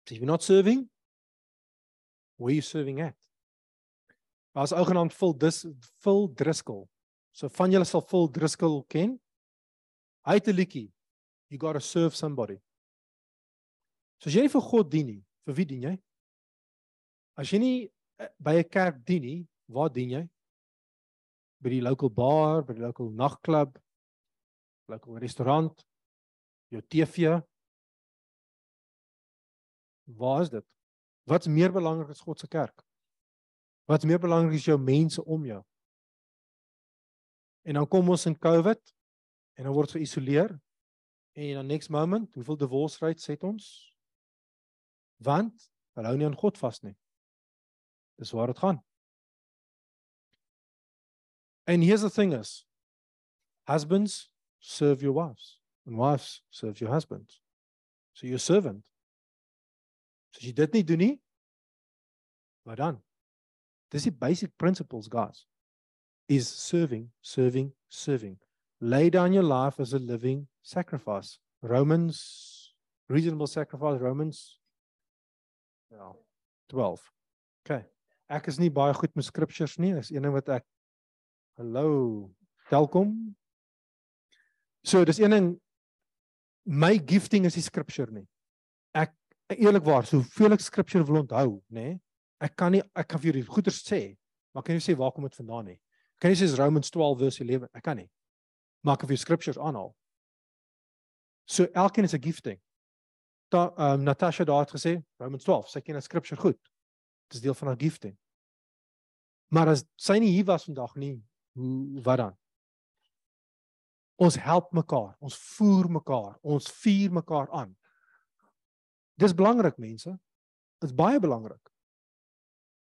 So if you're not serving, where are you serving at? As ou genaamd Phil dis Phil Driscoll. So van julle sal Phil Driscoll ken. Hy het 'n liedjie. You got to serve somebody. So as jy vir God dien nie, vir wie dien jy? As jy nie eh, by 'n kerk dien nie, waar dien jy? By die local bar, by die local nagklub, local restaurant, jou TV. Waar is dit? Wat's meer belangrik as God se kerk? Wat's meer belangrik as jou mense om jou? En dan kom ons in COVID en dan word ons geïsoleer en dan next moment, hoeveel divorce rates het ons? Want hulle hou nie aan God vas nie. Dis waar dit gaan. And here's the thing is husbands serve your wives and wives serve your husbands. So your servant. So as jy dit nie doen nie, wat dan? Dis die basic principles, guys. Is serving, serving, serving. Lay down your life as a living sacrifice. Romans reasonable sacrifice Romans ja 12. Okay ek is nie baie goed met scriptures nie. Dis een ding wat ek Hallo. Welkom. So dis een ding my gifting is die scripture nie. Ek eerlikwaar, soveel ek scripture wil onthou, nê? Ek kan nie ek kan vir julle goeie sê, maar kan jy sê waar kom dit vandaan nie? Kan jy sê Romans 12 vers 11? Ek kan nie. Maar ek kan vir scriptures aanhaal. So elkeen is 'n gifting. Da ehm um, Natasha daar het gesê Romans 12, sy ken die scripture goed. Dit is deel van haar gifting. Maar as sy nie hier was vandag nie, hoe wat dan? Ons help mekaar, ons voer mekaar, ons vier mekaar aan. Dis belangrik mense. Dit's baie belangrik.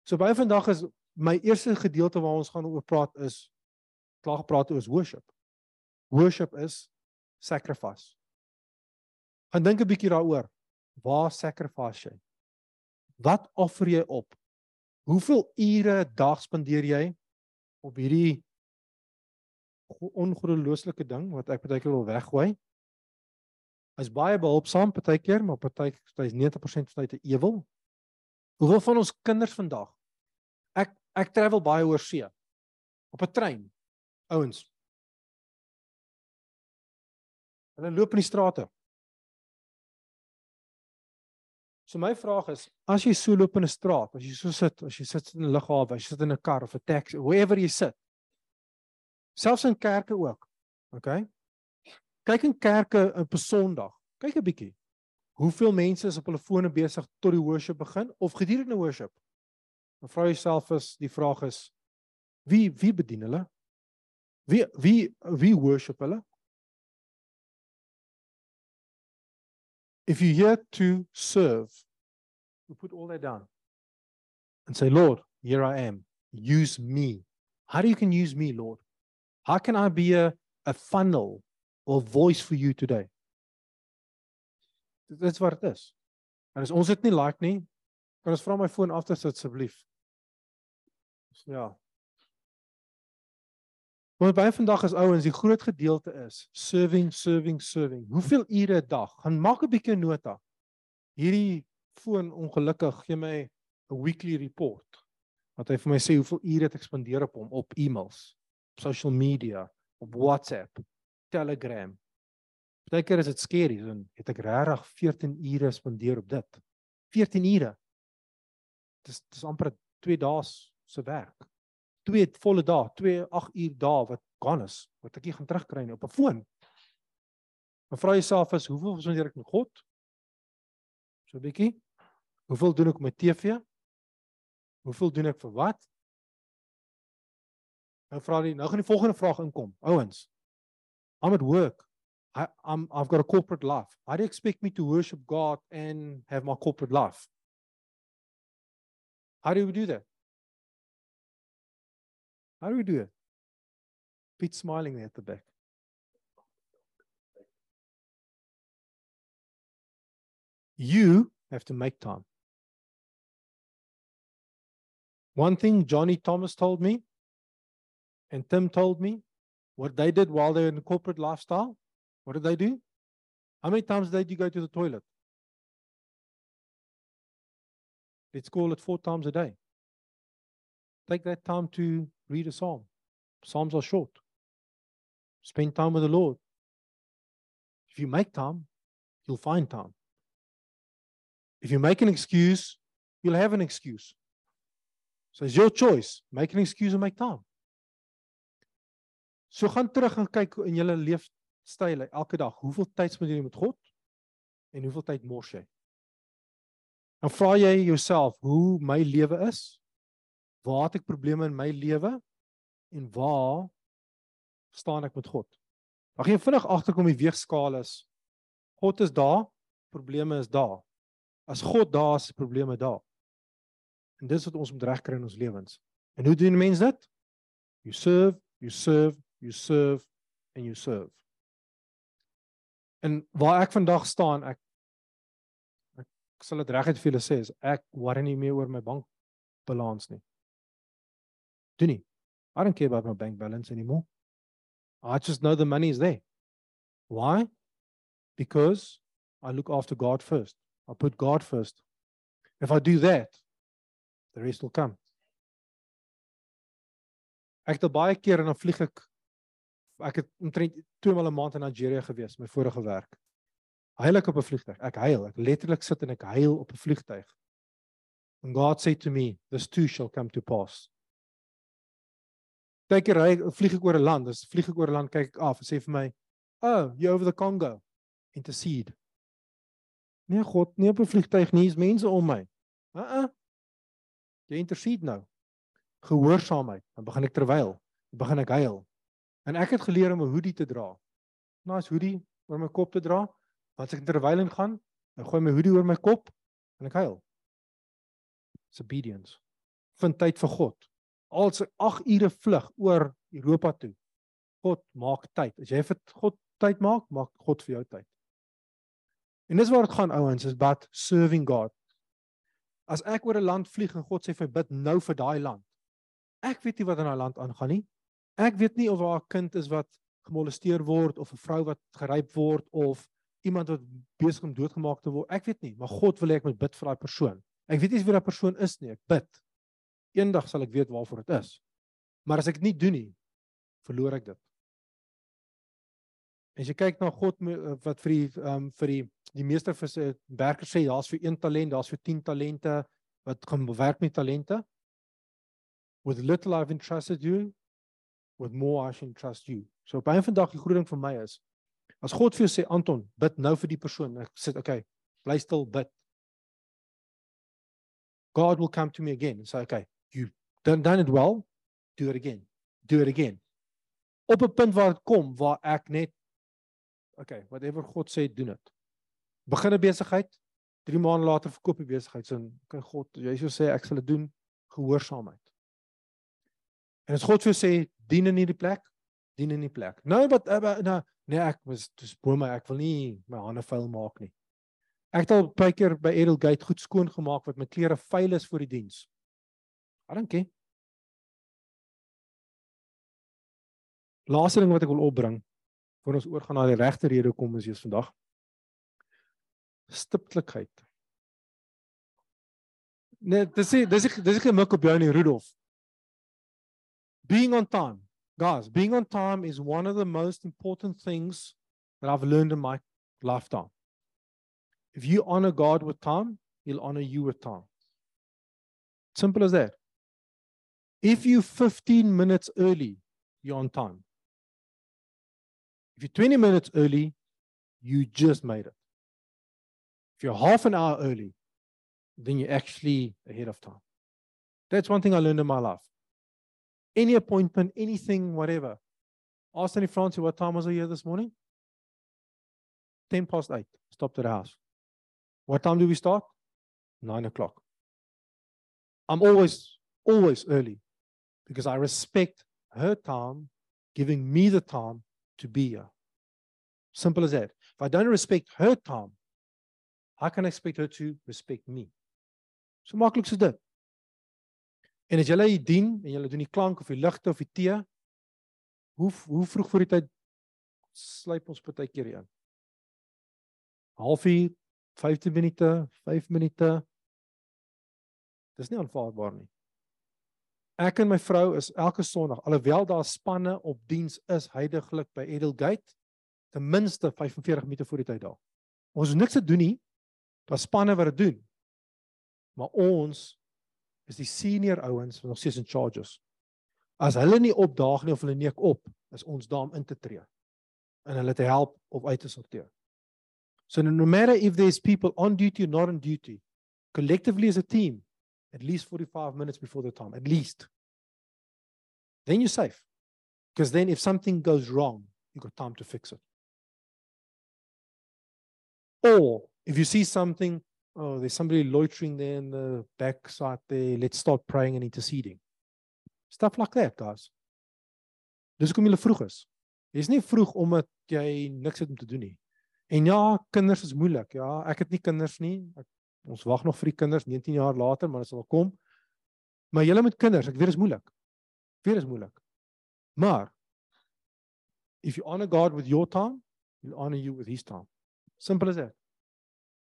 So baie vandag is my eerste gedeelte waar ons gaan oor praat is klaar gepraat oor worship. Worship is sacrifice. Gaan dink 'n bietjie daaroor. Waar sacrifice jy? Wat offer jy op? Hoeveel ure 'n dag spandeer jy op hierdie ongelooflike ding wat ek baie keer wil weggooi. Hy's baie behulpsaam partykeer, maar party hy's 90% van tyd 'n ewel. Hoeveel van ons kinders vandag? Ek ek travel baie oor see. Op 'n trein. Ouens. Hulle loop in die strate. So my vraag is, as jy so loop in 'n straat, as jy so sit, as jy sit in 'n lughawe, as jy sit in 'n kar of 'n taxi, wherever jy sit. Selfs in kerke ook. Okay? Kyk in kerke op 'n Sondag. Kyk 'n bietjie. Hoeveel mense is op hulle fone besig tot die worship begin of gedurende worship? Dan vra jouself as die vraag is wie wie bedien hulle? Wie wie wie worship hulle? If you're here to serve, you put all that down and say, Lord, here I am. Use me. How do you can use me, Lord? How can I be a, a funnel or voice for you today? Is wat dit is. En as ons dit nie like nie, kan ons vra my foon af te sit asseblief. Ja. Want baie vandag is ouens, die groot gedeelte is serving, serving, serving. Hoeveel ure 'n dag? Gaan maak 'n bietjie nota. Hierdie foon ongelukkig gee my 'n weekly report. Wat hy vir my sê hoeveel ure ek spandeer op hom op e-mails, op social media, op WhatsApp, Telegram. Partykeer is dit skerry, dan het ek regtig 14 ure spandeer op dit. 14 ure. Dis dis amper 2 dae se werk. Twee volle dae, 2 8 uur dae wat gaan is, wat ek nie gaan terugkry nie op 'n foon. Maar vra jouself is hoeveel spandeer ek met God? So 'n bietjie. Hoeveel doen ek met TV? Hoeveel doen ek vir wat? Nou vra die nou gaan die volgende vraag inkom. Ouens. I'm at work. I I'm I've got a corporate life. How do you expect me to worship God and have my corporate life? How do we do that? How do we do it? Pete smiling there at the back. You have to make time. One thing Johnny Thomas told me and Tim told me what they did while they were in the corporate lifestyle. What did they do? How many times did you go to the toilet? Let's call it four times a day. Take that time to read a psalm. Psalms are short. Spend time with the Lord. If you make time, you'll find time. If you make an excuse, you'll have an excuse. So it's your choice. Make an excuse and make time. So gaan terug en kyk in julle leefstyle elke dag. Hoeveel tyd spandeer jy met God en hoeveel tyd mors jy? Dan vra jy jouself hoe my lewe is? Waar het ek probleme in my lewe? En waar staan ek met God? Mag jy vinnig agterkom die weegskaal is. God is daar, probleme is daar. As God daar is, probleme daar. En dis wat ons moet regkry in ons lewens. En hoe doen mense dit? You serve, you serve, you serve and you serve. En waar ek vandag staan, ek ek sal dit reguit vir julle sê, is ek worry nie meer oor my bankbalans nie. Doen nie. I don't care about my bank balance anymore. I just know the money is there. Why? Because I look after God first. I put God first. If I do that, the rest will come. Ek het baie keer en dan vlieg ek ek het omtrent twee maal 'n maand in Nigeria gewees, my vorige werk. Huil ek op 'n vliegtuig. Ek huil. Ek letterlik sit en ek huil op 'n vliegtuig. And God said to me, this too shall come to pass. Kyk hier, hy vlieg ek oor 'n land. Dis vlieg ek oor 'n land, kyk ek af en sê vir my, "Oh, you over the Congo. Intercede." Nee God, nie op 'n vliegtuig nie, is mense om my. Uh-uh. Jy intercede nou. Gehoorsaamheid. Dan begin ek terwyl, dan begin ek huil. En ek het geleer om 'n hoodie te dra. Nice hoodie oor my kop te dra. As ek terwyl in gaan, dan gooi my hoodie oor my kop en ek huil. It's obedience. Vind tyd vir God. Al se 8 ure vlug oor Europa toe. God maak tyd. As jy vir God tyd maak, maak God vir jou tyd. En dis waar dit gaan ouens, is but serving God. As ek oor 'n land vlieg en God sê vir bid nou vir daai land. Ek weet nie wat in daai land aangaan nie. Ek weet nie of daar 'n kind is wat gemolesteer word of 'n vrou wat geryp word of iemand wat besig om doodgemaak te word. Ek weet nie, maar God wil hê ek moet bid vir daai persoon. Ek weet nie wie daai persoon is nie. Ek bid. Eendag sal ek weet waarvoor dit is. Maar as ek dit nie doen nie, verloor ek dit. As jy kyk na God me- wat vir die um, vir die die meeste vir sy werkers sê daar's vir een talent, daar's vir 10 talente wat gaan werk met talente. With little I've entrusted you, with more I shall entrust you. So op 'n vandag die groot ding vir my is as God vir jou sê Anton, bid nou vir die persoon. Ek sê okay, bly stil, bid. God will come to me again and say okay, done done it well, do it again. Do it again. Op 'n punt waar dit kom waar ek net okay, whatever God sê, doen dit. Begin 'n besigheid, 3 maande later verkoop die besigheid sin. Okay God, jy sou sê ek sal dit doen gehoorsaamheid. En as God vir jou sê dien in hierdie plek, dien in die plek. Nou wat uh, nou nee ek was dis bo my, ek wil nie my hande vuil maak nie. Ek het al baie keer by Edelgate goed skoon gemaak wat my klere vuil is vir die diens. I don't care. Laaste ding wat ek wil opbring voor ons oorgaan na die regte rede kom is eers vandag. Stiptelikheid. Nee, dis nie dis nie dis is geen mik op jou nie, Rudolf. Being on time. Guys, being on time is one of the most important things that I've learned in my lifetime. If you honor God with time, he'll honor you with time. Simple as that. If you're 15 minutes early, you're on time. If you're 20 minutes early, you just made it. If you're half an hour early, then you're actually ahead of time. That's one thing I learned in my life. Any appointment, anything, whatever. Ask Annie Francie, what time was I here this morning? 10 past 8. Stopped at the house. What time do we start? 9 o'clock. I'm always, always early because I respect her time, giving me the time to be here. Simple as that. If I don't respect her time, how can I expect her to respect me? So maklik so dit. En as julle hier dien en julle doen die klank of die ligte of die tee, hoe hoe vroeg voor die tyd sluip ons baie keer in? Halfuur, 15 minute, 5 minute. Dis nie aanvaarbaar nie. Ek en my vrou is elke Sondag, alhoewel daar spanne op diens is heidaglik by Edelgate, ten minste 45 minute voor die tyd daar. Ons het niks te doen nie. Daar's spanne wat dit doen. Maar ons is die senior ouens wat nog steeds in charge is. As hulle nie opdaag nie of hulle neek op, is ons daar om in te tree en hulle te help of uit te sorteer. So no matter if there's people on duty or not on duty, collectively as a team, at least 45 minutes before the time, at least. Then you're safe. Because then if something goes wrong, you've got time to fix it. Or if you see something, oh, there's somebody loitering there in the backside there, let's start praying and interceding. Stuff like that, guys. Dis hoekom jy vroeg is. Jy's nie vroeg omdat jy niks het om te doen nie. En ja, kinders is moeilik. Ja, ek het nie kinders nie. Ek, ons wag nog vir die kinders 19 jaar later, maar dit sal kom. Maar julle met kinders, ek weet dit is moeilik. Weer is moeilik. Maar if you honor God with your time, he'll honor you with his time. Simple as that.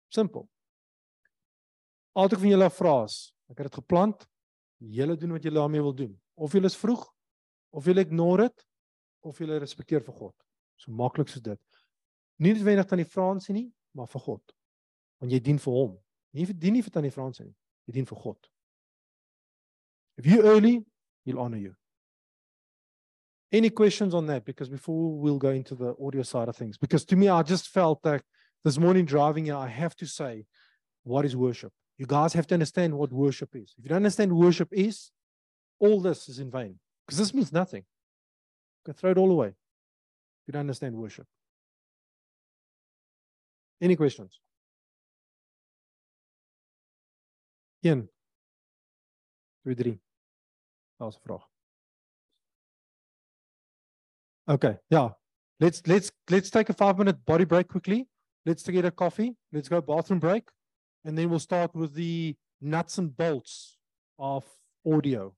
Simple. Altyd van julle vra is, ek het dit geplant, julle doen wat julle daarmee wil doen. Of julle is vroeg, of julle ignore dit, of julle respekteer vir God. So maklik soos dit. Nie noodwendig aan die Fransie nie, maar vir God. Want jy dien vir hom. Jy dien nie vir tannie Fransie nie. Jy dien vir God. If you early, he'll honor you. Any questions on that? Because before we'll go into the audio side of things, because to me, I just felt that this morning driving here, I have to say, what is worship? You guys have to understand what worship is. If you don't understand worship is, all this is in vain. Because this means nothing. You can throw it all away. If you don't understand worship. Any questions? Een. Twee, drie. Daar's 'n vraag. Okay, yeah. Let's let's let's take a 5 minute body break quickly. Let's get a coffee. Let's go bathroom break and then we'll start with the nuts and bolts of audio.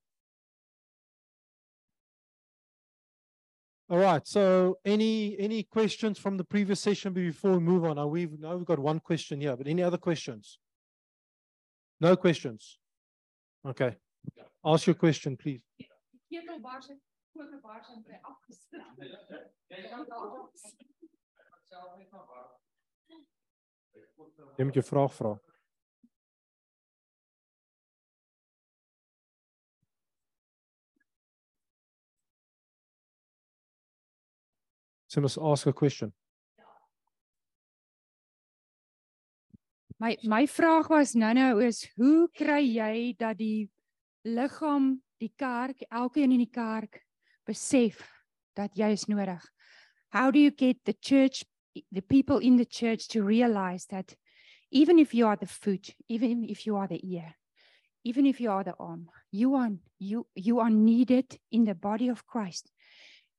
All right. So any any questions from the previous session before we move on? Now we've now we've got one question here, but any other questions? No questions. Okay. Ask your question, please. Jy moet jou vraag vra. So ask a question. My my vraag was nou nou is hoe kry jy dat die liggaam, die kerk, elkeen in die kerk besef dat jy is nodig? How do you get the church the people in the church to realize that even if you are the foot, even if you are the ear, even if you are the arm, you are you you are needed in the body of Christ.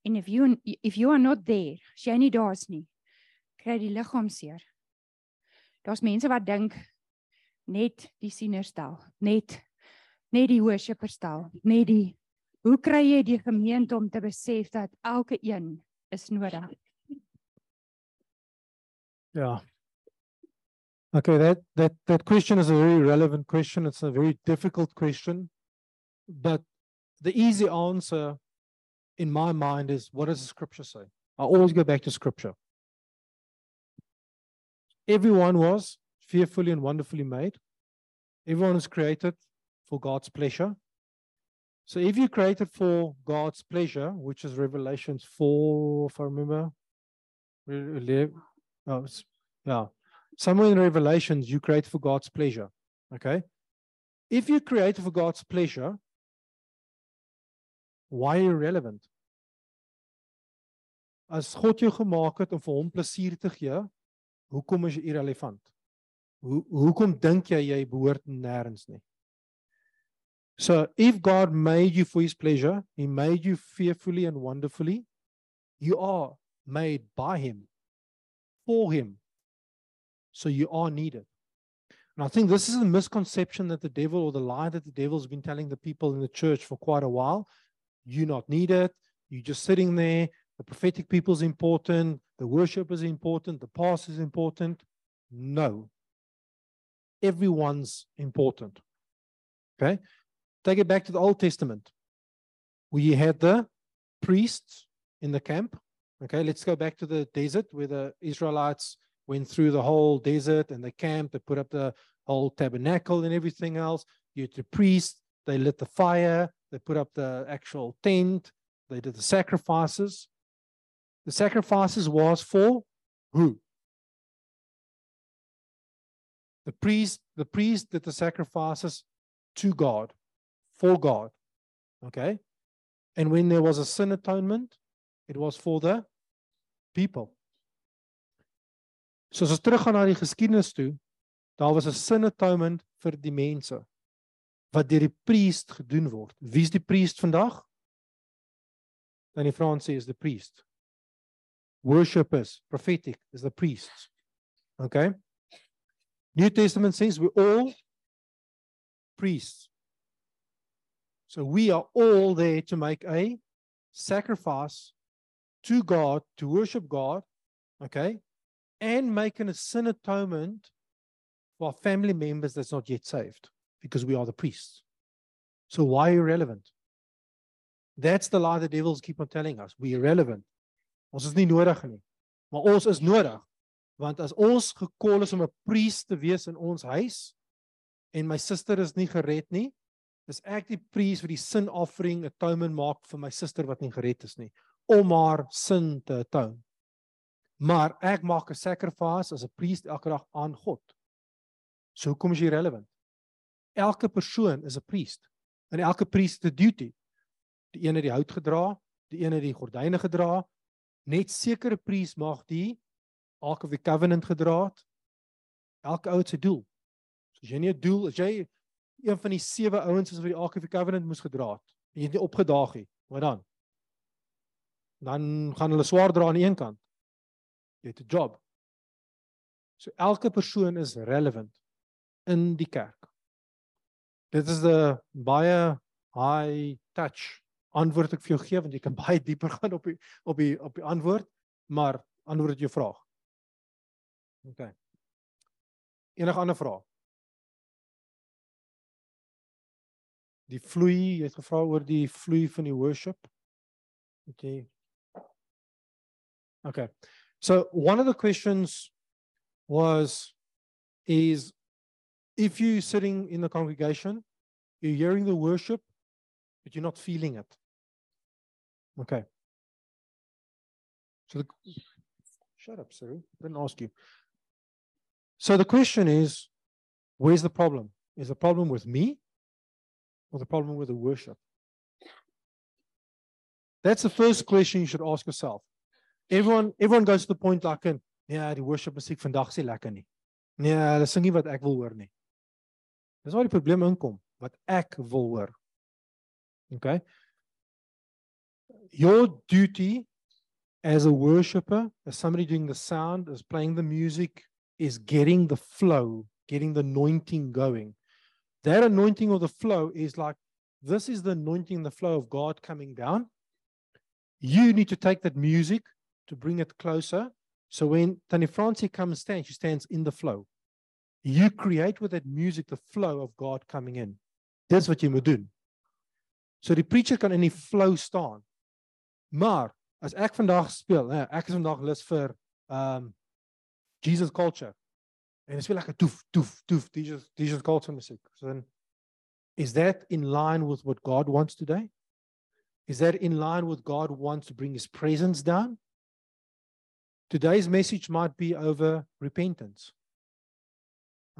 En if you if you are not there, as jy nie daar is nie, kry die liggaam seer. Daar's mense wat dink net die sienerstel, net net die worshiperstel, net die Hoe kry jy die gemeente om te besef dat elke een is nodig? Yeah. Okay, that that that question is a very relevant question. It's a very difficult question, but the easy answer, in my mind, is what does the scripture say? I always go back to scripture. Everyone was fearfully and wonderfully made. Everyone was created for God's pleasure. So if you're created for God's pleasure, which is Revelations 4, if I remember, oh, yeah, somewhere in Revelations, you create for God's pleasure. Okay. If you create for God's pleasure, why are you relevant? As God jou gemaak het om vir hom plesier te gee, hoekom is jy irrelevant? Hoe hoekom dink jy jy behoort nêrens nie? So if God made you for his pleasure, he made you fearfully and wonderfully, you are made by him for him. So you are needed. And I think this is a misconception that the devil or the lie that the devil's been telling the people in the church for quite a while. You're not needed. You're just sitting there. The prophetic people is important. The worship is important. The past is important. No. Everyone's important. Okay. Take it back to the Old Testament. We had the priests in the camp. Okay, let's go back to the desert where the Israelites went through the whole desert and the camp. they put up the whole tabernacle and everything else. You had the priests, they lit the fire, they put up the actual tent, they did the sacrifices. The sacrifices was for who? The priest, the priest did the sacrifices to God, for God. Okay? And when there was a sin atonement, it was for the people. So as ons teruggaan na die geskiedenis toe, daar was 'n sin atonement vir die mense wat deur die priest gedoen word. Wie's die priest vandag? Dan die Frans is the priest. Worshippers, prophetic is the priests. Okay? New Testament says we're all priests. So we are all there to make a sacrifice to God, to worship God, okay, and making a sin atonement for family members that's not yet saved because we are the priests. So why are you relevant? That's the lie the devils keep on telling us. We are relevant. Ons is nie nodig nie. Maar ons is nodig. Want as ons gekol is om 'n priest te wees in ons huis en my suster is nie gered nie, is ek die priest wat die sin offering atonement maak vir my suster wat nie gered is nie om haar sin te atone. Maar ek maak 'n sacrifice as 'n priest elke dag aan God. So hoekom is jy relevant? Elke persoon is 'n priest en elke priest het 'n duty. Die een het die hout gedra, die een het die gordyne gedra. Net sekere priest mag die Ark of the Covenant gedra het. Elke ou het sy doel. So as jy nie 'n doel, as jy een van die sewe ouens is wat die Ark of the Covenant moes gedra het en jy het nie opgedaag nie, wat dan? Dan gaan hulle swaar dra aan die een kant. Jy het 'n job. So elke persoon is relevant in die kerk. Dit is 'n baie high touch antwoord ek vir jou gee want jy kan baie dieper gaan op die op die op die antwoord, maar antwoord jou vraag. OK. Enige ander vrae? Die vloei, jy het gevra oor die vloei van die worship. OK. Okay. So one of the questions was is if you're sitting in the congregation, you're hearing the worship, but you're not feeling it. Okay. So the, shut up, sir. Didn't ask you. So the question is, where's the problem? Is the problem with me or the problem with the worship? That's the first question you should ask yourself. Everyone everyone goes to the point like in, ja, die worship musiek vandag is lekker nie. Nee, hulle sing nie wat ek wil hoor nie. Dis waar die probleem inkom, wat ek wil hoor. Okay? Your duty as a worshipper, as somebody doing the sound, as playing the music, is getting the flow, getting the anointing going. That anointing or the flow is like this is the anointing, the flow of God coming down. You need to take that music to bring it closer. So when Tani Francie comes stand, she stands in the flow. You create with that music the flow of God coming in. That's what you moet doen. So die preacher in die flow staan. Maar as ek vandag speel, ek is vandag lus vir um Jesus culture. En dit speel lekker toef toef toef Jesus Jesus culture musiek. So is that in line with what God wants today? Is that in line with God wants to bring his presence down? Today's message might be over repentance.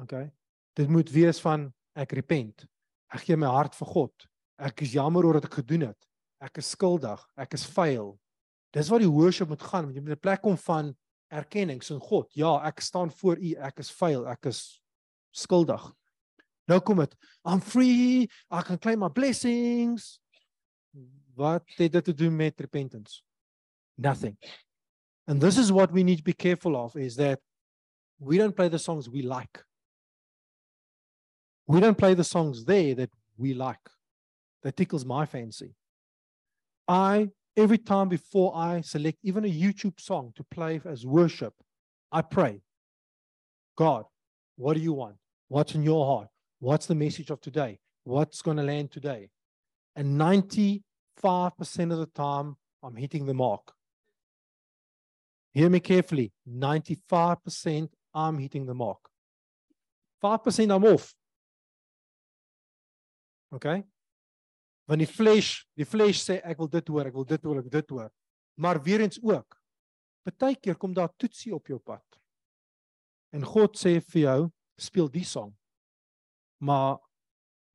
Okay. Dit moet wees van ek repent. Ek gee my hart vir God. Ek is jammer oor wat ek gedoen het. Ek is skuldig. Ek is vuil. Dis wat die worship moet gaan. Jy moet 'n plek kom van erkenning sin God. Ja, ek staan voor U. Ek is vuil. Ek is skuldig. Nou kom dit. I'm free. I can claim my blessings. Wat het dit te doen met repentance? Nothing. And this is what we need to be careful of is that we don't play the songs we like. We don't play the songs there that we like. That tickles my fancy. I, every time before I select even a YouTube song to play as worship, I pray, God, what do you want? What's in your heart? What's the message of today? What's going to land today? And 95% of the time, I'm hitting the mark. Hear me carefully 95% I'm hitting the mark. 5% I'm off. Okay? Want die vlees, die vlees sê ek wil dit hoor, ek wil dit hoor, ek wil dit hoor. Maar weer eens ook. Partykeer kom daar toetsie op jou pad. En God sê vir jou, speel die sang. Maar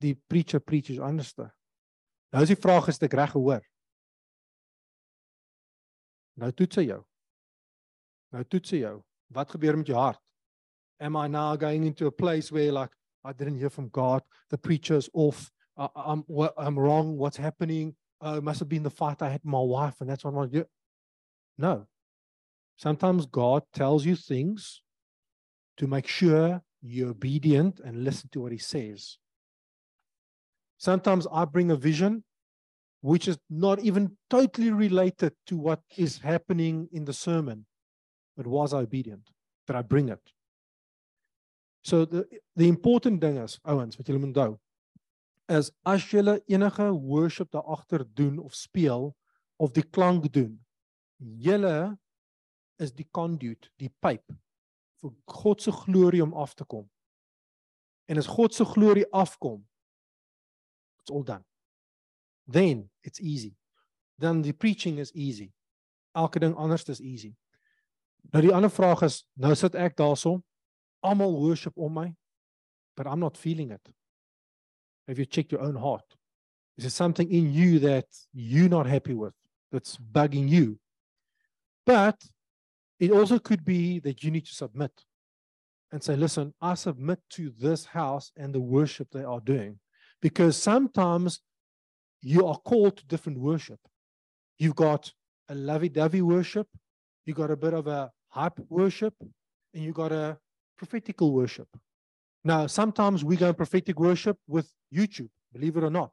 die preacher preaches anderste. Nou is die vraag is ek reg gehoor? Nou toets hy jou. Nou toets hy jou. Wat gebeur met jou hart? Am I now going into a place where like I didn't hear from God, the preacher's off, I, I'm what, I'm wrong, what's happening? Uh, it must have been the fight I had with my wife and that's what I want to do. No. Sometimes God tells you things to make sure you're obedient and listen to what he says. Sometimes I bring a vision which is not even totally related to what is happening in the sermon. but was I obedient? Did I bring it? So the the important thing is ouens wat julle moet onthou is as julle enige worship daar agter doen of speel of die klank doen, julle is die conduit, die pyp vir God se glorie om af te kom. En as God se glorie afkom, it's all done. Then it's easy. Then the preaching is easy. Elke ding anders is easy. Nou die ander vraag is, nou sit ek daarso, almal worship om my, but I'm not feeling it. Have you checked your own heart? Is there something in you that you're not happy with that's bugging you? But it also could be that you need to submit and say, listen, I submit to this house and the worship they are doing. Because sometimes you are called to different worship. You've got a lovey dovey worship, you've got a bit of a hype worship and you've got a prophetical worship. Now, sometimes we go in prophetic worship with YouTube, believe it or not.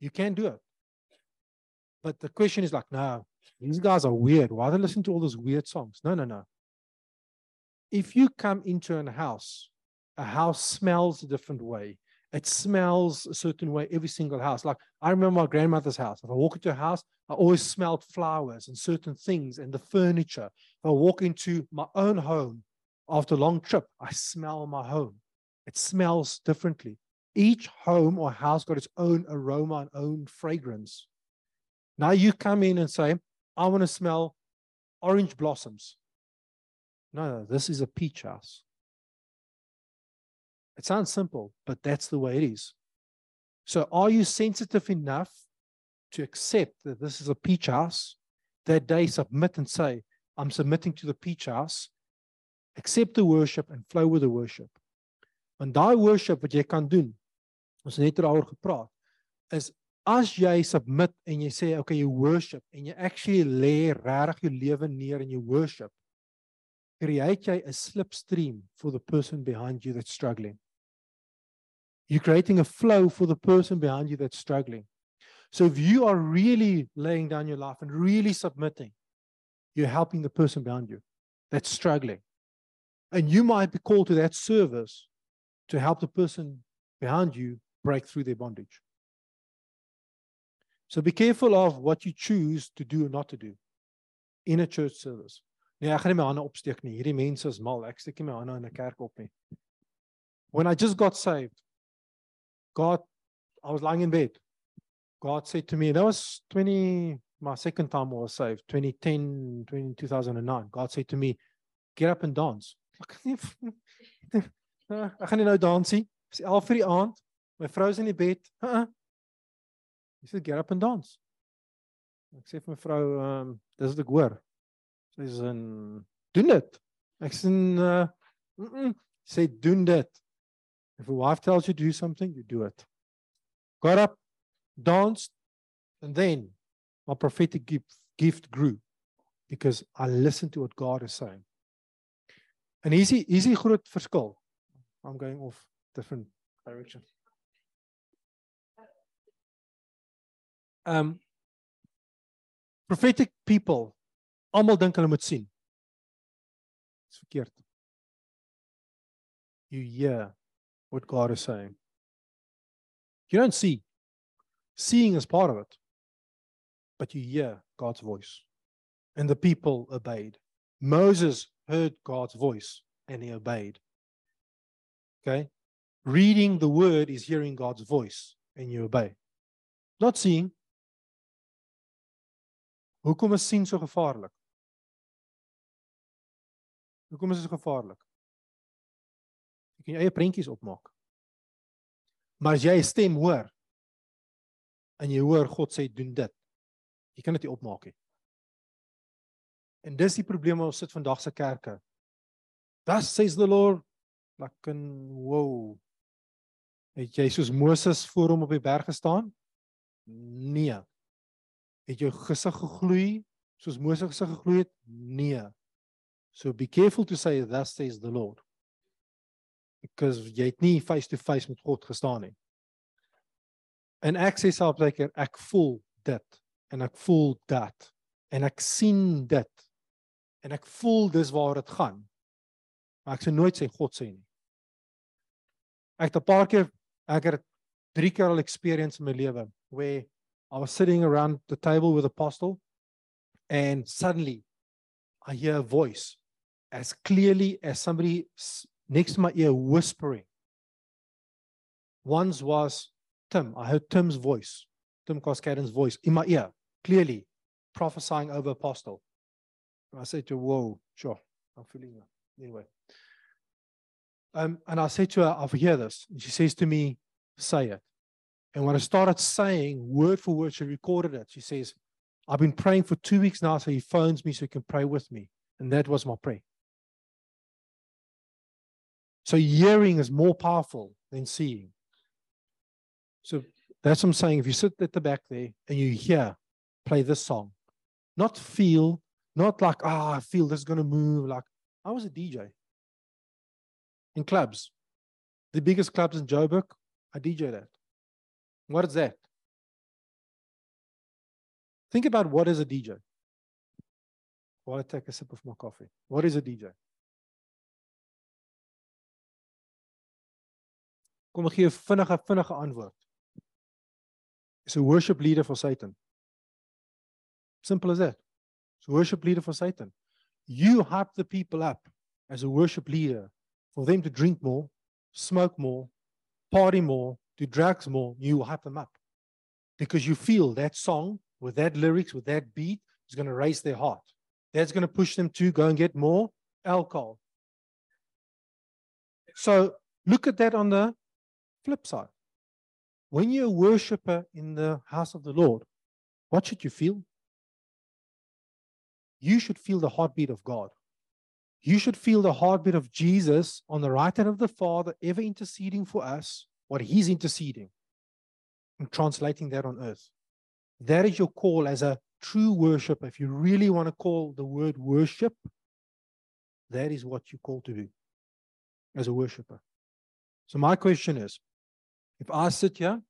You can do it. But the question is like, no, these guys are weird. Why are they listening to all those weird songs? No, no, no. If you come into a house, a house smells a different way. It smells a certain way every single house. Like I remember my grandmother's house. If I walk into a house, I always smelled flowers and certain things and the furniture. If I walk into my own home after a long trip, I smell my home. It smells differently. Each home or house got its own aroma and own fragrance. Now you come in and say, I want to smell orange blossoms. No, no, this is a peach house. It sounds simple, but that's the way it is. So, are you sensitive enough to accept that this is a peach house? That day, submit and say, I'm submitting to the peach house. Accept the worship and flow with the worship. Want daai worship wat jy kan doen, ons net daaroor gepraat, is as jy submit en jy sê okay you worship en jy actually lê regtig jou lewe neer in jou worship create jy 'n slipstream for the person behind you that's struggling. You're creating a flow for the person behind you that's struggling. So if you are really laying down your life and really submitting you're helping the person behind you that's struggling. And you might be called to that service to help the person behind you break through their bondage So be careful of what you choose to do or not to do in a church service. Nee, ek gaan nie my hande opsteek nie. Hierdie mense is mal. Ek steek nie my hande in 'n kerk op nie. When I just got saved, God I was lying in bed. God said to me, that was 20 my second time I was saved, 2010, 20, 2009. God said to me, get up and dance. Ek gaan nie nou dans nie. Dis 11 vir die aand. My vrou is in die bed. Uh -uh. Hy sê get up and dance. Ek sê vir my vrou, ehm, um, dis wat ek hoor. Sy sê in doen dit. Ek sê uh mm -mm, sê doen dit. If a wife tells you to do something, you do it. Got up, danced, and then my prophetic gift, gift grew because I listened to what God is saying. En hier is hier is die groot verskil. I'm going off different direction. Um prophetic people almal dink hulle moet sien. Dis verkeerd. You hear what God is saying. You don't see. Seeing is part of it. But you hear God's voice. And the people obeyed. Moses heard God's voice and he obeyed. Okay? Reading the word is hearing God's voice and you obey. Not seeing, Hoekom is sien so gevaarlik? Hoekom is dit gevaarlik? Jy kan jou eie prentjies opmaak. Maar as jy 'n stem hoor en jy hoor God sê doen dit, jy kan dit nie opmaak nie. En dis die probleem wat ons sit vandag se kerke. Thus says the Lord, like in wow. Het jy soos Moses voor hom op die berg gestaan? Nee. Het jou gesig gegloei soos Moses gesig gegloei het? Nee. So be careful to say thus says the Lord. Because jy het nie face to face met God gestaan nie. En ek sê self lekker ek voel dit en ek voel dat en ek sien dit en ek voel dis waar dit gaan. Maar ek sê nooit sê God sê nie. Ek het 'n paar keer ek het drie keer al experience in my lewe where I was sitting around the table with apostle and suddenly I hear a voice as clearly as somebody next to my ear whispering. Once was Tim. I heard Tim's voice, Tim Koskaden's voice in my ear, clearly prophesying over apostle. And I said to her, Whoa, sure, I'm feeling that. Anyway. Um, and I said to her, I've heard this. And she says to me, Say it. And when I started saying word for word, she recorded it. She says, I've been praying for two weeks now, so he phones me so he can pray with me. And that was my prayer. So hearing is more powerful than seeing. So that's what I'm saying. If you sit at the back there and you hear, play this song, not feel, not like, ah, oh, I feel this is going to move. Like, I was a DJ in clubs, the biggest clubs in Joburg. I DJ that. What is that? Think about what is a DJ. While I take a sip of my coffee. What is a DJ? Kom ek gee 'n vinnige vinnige antwoord. Is a worship leader for Satan. Simple as that. It's a worship leader for Satan. You hype the people up as a worship leader for them to drink more, smoke more, party more, do drugs more. You hype them up because you feel that song with that lyrics, with that beat, is going to raise their heart. That's going to push them to go and get more alcohol. So look at that on the flip side. When you're a worshiper in the house of the Lord, what should you feel? You should feel the heartbeat of God. You should feel the heartbeat of Jesus on the right hand of the Father, ever interceding for us, what He's interceding, and translating that on earth. That is your call as a true worshiper. If you really want to call the word worship, that is what you call to do as a worshiper. So, my question is if I sit here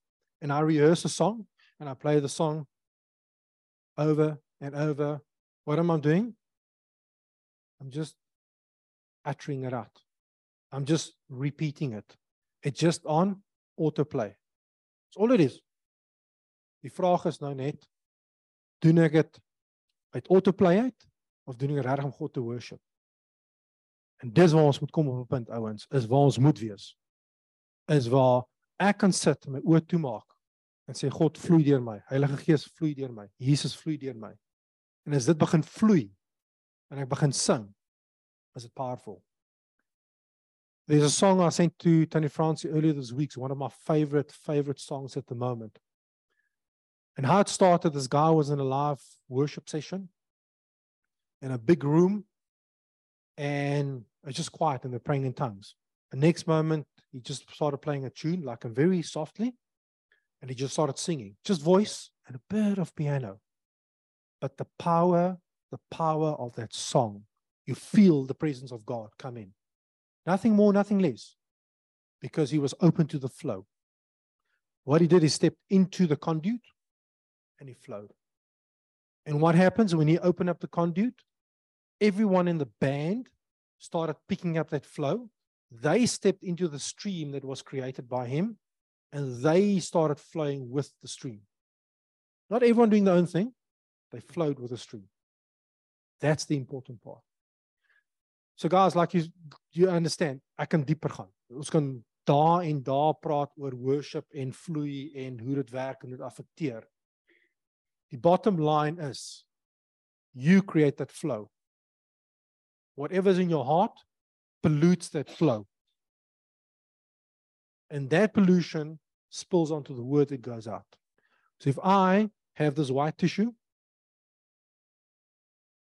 and I rehearse a song and I play the song over and over, what am I doing? I'm just uttering it out. I'm just repeating it. It's just on autoplay. That's all it is. Die vraag is nou net doen ek dit uit autoplay uit of doen ek regtig om God te worship? En dis waar ons moet kom op 'n punt ouens, is waar ons moet wees. Is waar ek kan sit en my oë toemaak en sê God vloei deur my. Heilige Gees vloei deur my. Jesus vloei deur my. En as dit begin vloei en ek begin sing, is it powerful. There's a song I sent to Tony Francis earlier this week, it's one of my favorite favorite songs at the moment. And how it started, this guy was in a live worship session in a big room, and it's just quiet, and they're praying in tongues. The next moment, he just started playing a tune, like a very softly, and he just started singing, just voice and a bit of piano. But the power, the power of that song, you feel the presence of God come in. Nothing more, nothing less, because he was open to the flow. What he did, is stepped into the conduit and he flowed. And what happens when he opened up the conduit? Everyone in the band started picking up that flow. They stepped into the stream that was created by him and they started flowing with the stream. Not everyone doing their own thing, they flowed with the stream. That's the important part. So guys, like you you understand, ek kan dieper gaan. Ons kan daar en daar praat oor worship en vloei en hoe dit werk en dit affekteer. The bottom line is you create that flow. Whatever's in your heart pollutes that flow. And that pollution spills onto the word that goes out. So if I have this white tissue,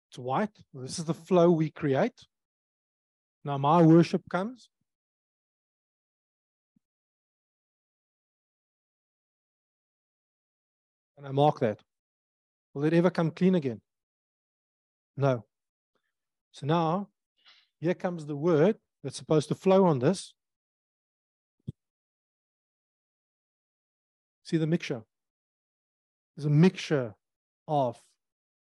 it's white, this is the flow we create. Now my worship comes. And I mark that. Will it ever come clean again? No. So now, here comes the word that's supposed to flow on this. See the mixture? There's a mixture of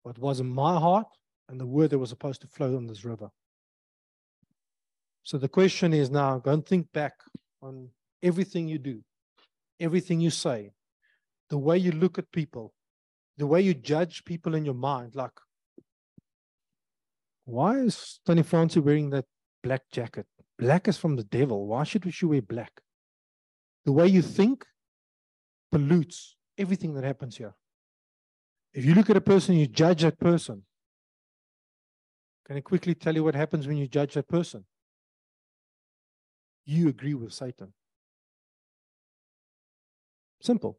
what was in my heart and the word that was supposed to flow on this river. So the question is now go and think back on everything you do, everything you say, the way you look at people, the way you judge people in your mind. Like, why is Tony Francie wearing that black jacket? Black is from the devil. Why should we wear black? The way you think pollutes everything that happens here. If you look at a person, you judge that person. Can I quickly tell you what happens when you judge that person? You agree with Satan. Simple.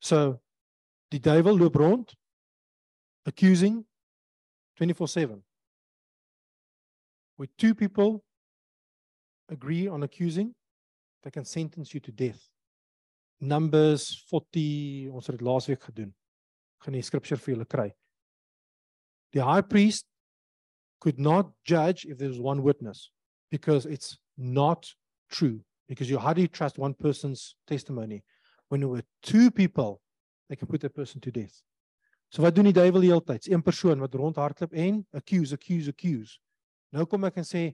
So die duiwel loop rond accusing 24/7. Where two people agree on accusing, they can sentence you to death. Numbers 40, ons het dit laasweek gedoen. Gaan die skriftuur vir julle kry. The high priest could not judge if there was one witness because it's not true because you how do you trust one person's testimony when there were two people they can put that person to death So wat doen die duiwel heeltyd? Een persoon wat rondhardloop en accuse, accuse, accuse. Nou kom ek en sê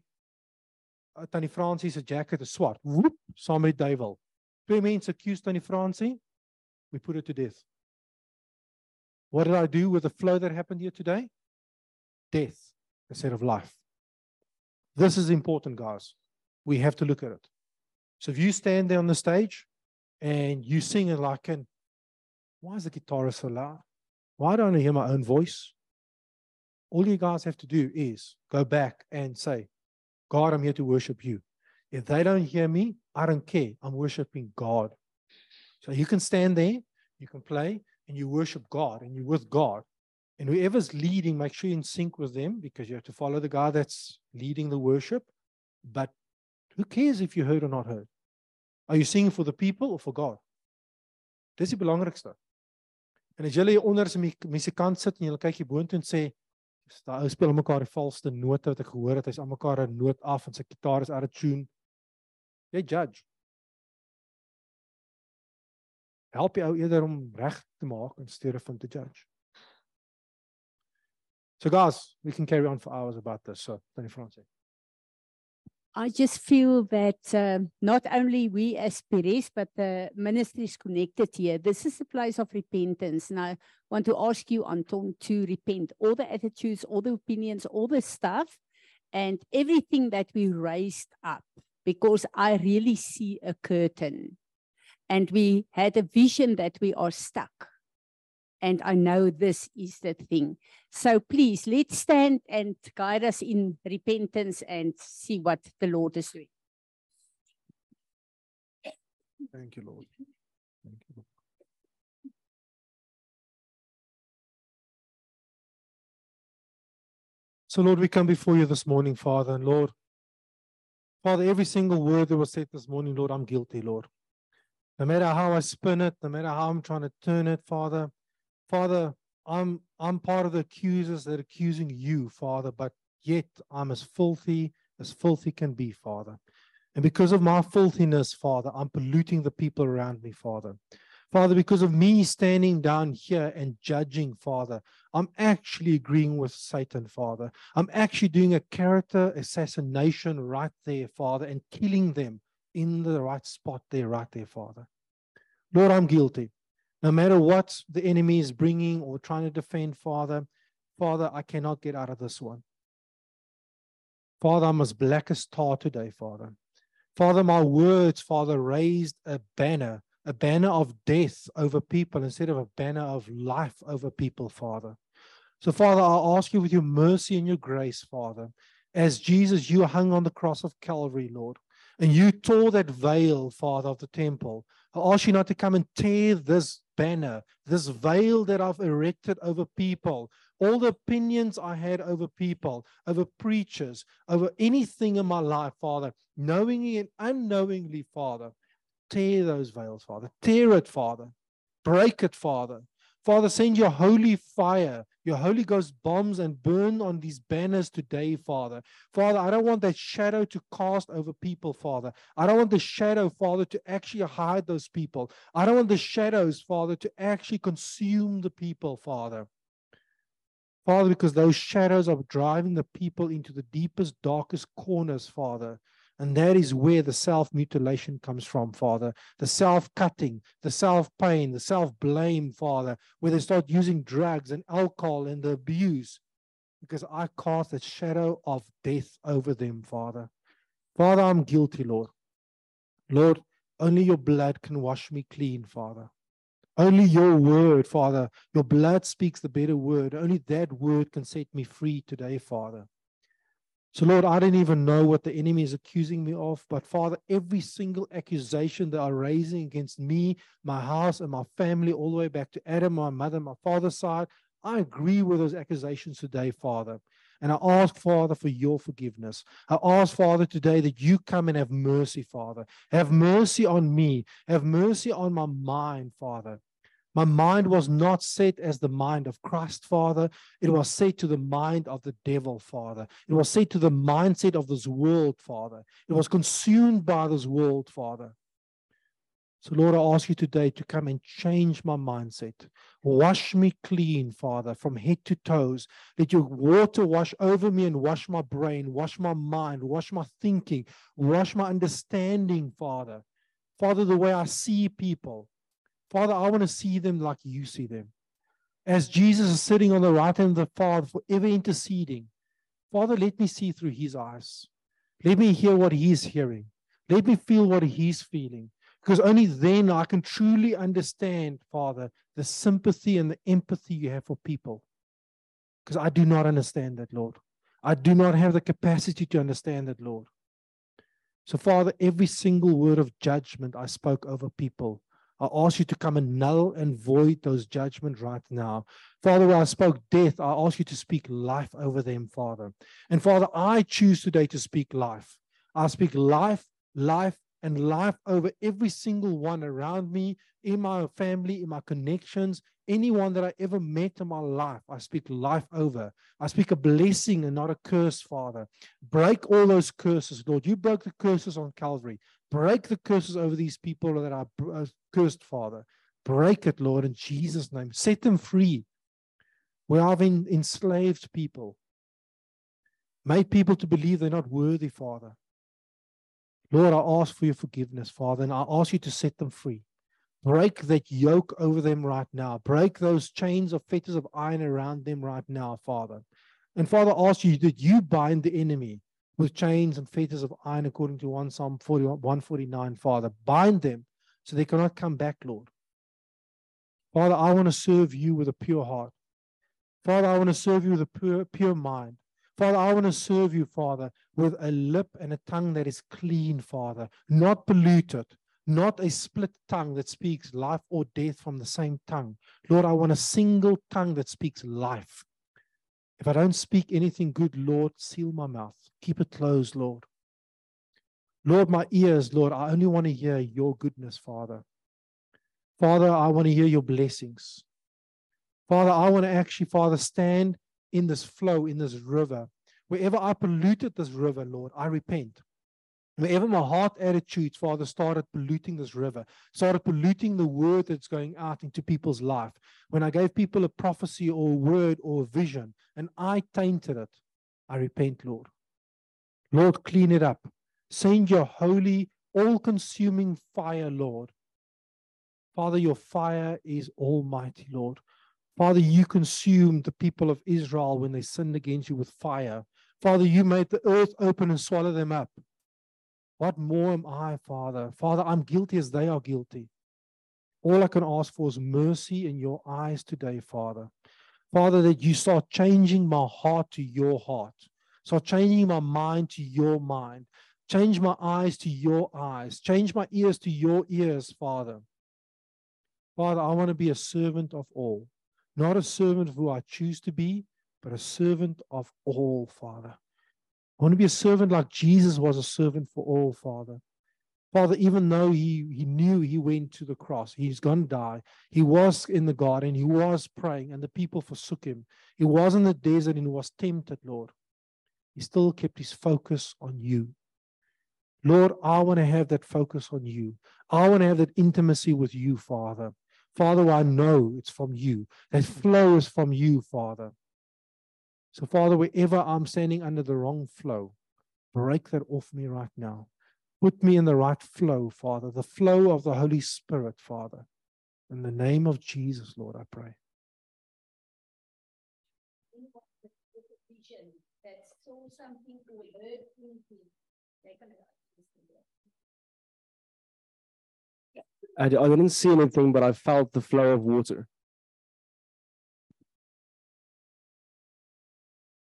uh, tannie Fransie se jacket is swart. Woep, saam met die duiwel. Twee mense accuse tannie Fransie. We put it to death. What did I do with the flow that happened here today? Death instead of life. This is important, guys. We have to look at it. So if you stand there on the stage and you sing it like and why is the guitar so loud? Why don't I hear my own voice? All you guys have to do is go back and say, God, I'm here to worship you. If they don't hear me, I don't care. I'm worshiping God. So you can stand there, you can play, and you worship God, and you're with God. And whoever's leading, make sure you're in sync with them because you have to follow the guy that's leading the worship. But who cares if you heard or not heard? Are you singing for the people or for God? Dis die belangrikste. En as julle hier onder 'n musikant sit en julle kyk hier boontoe en sê daai ou speel almekaar die valste note wat ek gehoor het, hy's almekaar 'n noot af en sy gitaar is out of tune. Jy judge. Help jy ou eerder om reg te maak in steede van te judge. So guys, we can carry on for hours about this. So, Tony Francis. I just feel that uh, not only we as Perez, but the ministries connected here, this is a place of repentance. And I want to ask you, Anton, to repent all the attitudes, all the opinions, all the stuff, and everything that we raised up, because I really see a curtain. And we had a vision that we are stuck. And I know this is the thing. So please, let's stand and guide us in repentance and see what the Lord is doing. Thank you, Lord. Thank you. So, Lord, we come before you this morning, Father, and Lord, Father, every single word that was said this morning, Lord, I'm guilty, Lord. No matter how I spin it, no matter how I'm trying to turn it, Father, Father, I'm I'm part of the accusers that are accusing you, Father, but yet I'm as filthy as filthy can be, Father. And because of my filthiness, Father, I'm polluting the people around me, Father. Father, because of me standing down here and judging, Father, I'm actually agreeing with Satan, Father. I'm actually doing a character assassination right there, Father, and killing them in the right spot there, right there, Father. Lord, I'm guilty. No matter what the enemy is bringing or trying to defend, Father, Father, I cannot get out of this one. Father, I'm as black as tar today, Father. Father, my words, Father, raised a banner, a banner of death over people instead of a banner of life over people, Father. So, Father, I ask you with your mercy and your grace, Father, as Jesus, you hung on the cross of Calvary, Lord, and you tore that veil, Father, of the temple. I ask you not to come and tear this banner, this veil that I've erected over people, all the opinions I had over people, over preachers, over anything in my life, Father, knowingly and unknowingly, Father, tear those veils, Father. Tear it, Father. Break it, Father. Father, send your holy fire, your Holy Ghost bombs and burn on these banners today, Father. Father, I don't want that shadow to cast over people, Father. I don't want the shadow, Father, to actually hide those people. I don't want the shadows, Father, to actually consume the people, Father. Father, because those shadows are driving the people into the deepest, darkest corners, Father. And that is where the self mutilation comes from, Father. The self cutting, the self pain, the self blame, Father, where they start using drugs and alcohol and the abuse. Because I cast a shadow of death over them, Father. Father, I'm guilty, Lord. Lord, only your blood can wash me clean, Father. Only your word, Father. Your blood speaks the better word. Only that word can set me free today, Father. So, Lord, I don't even know what the enemy is accusing me of, but Father, every single accusation they are raising against me, my house, and my family, all the way back to Adam, my mother, my father's side, I agree with those accusations today, Father. And I ask, Father, for your forgiveness. I ask, Father, today that you come and have mercy, Father. Have mercy on me. Have mercy on my mind, Father. My mind was not set as the mind of Christ, Father. It was set to the mind of the devil, Father. It was set to the mindset of this world, Father. It was consumed by this world, Father. So, Lord, I ask you today to come and change my mindset. Wash me clean, Father, from head to toes. Let your water wash over me and wash my brain, wash my mind, wash my thinking, wash my understanding, Father. Father, the way I see people. Father, I want to see them like you see them. As Jesus is sitting on the right hand of the Father, forever interceding. Father, let me see through his eyes. Let me hear what he's hearing. Let me feel what he's feeling. Because only then I can truly understand, Father, the sympathy and the empathy you have for people. Because I do not understand that, Lord. I do not have the capacity to understand that, Lord. So, Father, every single word of judgment I spoke over people, I ask you to come and null and void those judgments right now. Father, where I spoke death, I ask you to speak life over them, Father. And Father, I choose today to speak life. I speak life, life, and life over every single one around me, in my family, in my connections, anyone that I ever met in my life. I speak life over. I speak a blessing and not a curse, Father. Break all those curses, Lord. You broke the curses on Calvary. Break the curses over these people that are uh, cursed, Father. Break it, Lord, in Jesus' name. Set them free. We have enslaved people. Made people to believe they're not worthy, Father. Lord, I ask for your forgiveness, Father, and I ask you to set them free. Break that yoke over them right now. Break those chains of fetters of iron around them right now, Father. And Father, I ask you that you bind the enemy with chains and fetters of iron, according to 1 Psalm 41, 149, Father. Bind them so they cannot come back, Lord. Father, I want to serve you with a pure heart. Father, I want to serve you with a pure, pure mind. Father, I want to serve you, Father, with a lip and a tongue that is clean, Father, not polluted, not a split tongue that speaks life or death from the same tongue. Lord, I want a single tongue that speaks life. If I don't speak anything good, Lord, seal my mouth. Keep it closed, Lord. Lord, my ears, Lord, I only want to hear your goodness, Father. Father, I want to hear your blessings. Father, I want to actually, Father, stand in this flow, in this river. Wherever I polluted this river, Lord, I repent. Wherever my heart attitudes, Father, started polluting this river, started polluting the word that's going out into people's life. When I gave people a prophecy or a word or a vision and I tainted it, I repent, Lord. Lord, clean it up. Send your holy, all consuming fire, Lord. Father, your fire is almighty, Lord. Father, you consumed the people of Israel when they sinned against you with fire. Father, you made the earth open and swallow them up. What more am I, Father? Father, I'm guilty as they are guilty. All I can ask for is mercy in your eyes today, Father. Father, that you start changing my heart to your heart, start changing my mind to your mind, change my eyes to your eyes, change my ears to your ears, Father. Father, I want to be a servant of all not a servant of who I choose to be, but a servant of all, Father. I want to be a servant like Jesus was a servant for all, Father. Father, even though he, he knew he went to the cross, he's going to die. He was in the garden, he was praying, and the people forsook him. He was in the desert and he was tempted, Lord. He still kept his focus on you. Lord, I want to have that focus on you. I want to have that intimacy with you, Father. Father, I know it's from you. That flows from you, Father. So, Father, wherever I'm standing under the wrong flow, break that off me right now. Put me in the right flow, Father, the flow of the Holy Spirit, Father. In the name of Jesus, Lord, I pray. That saw something or heard something. I, I didn't see anything, but I felt the flow of water.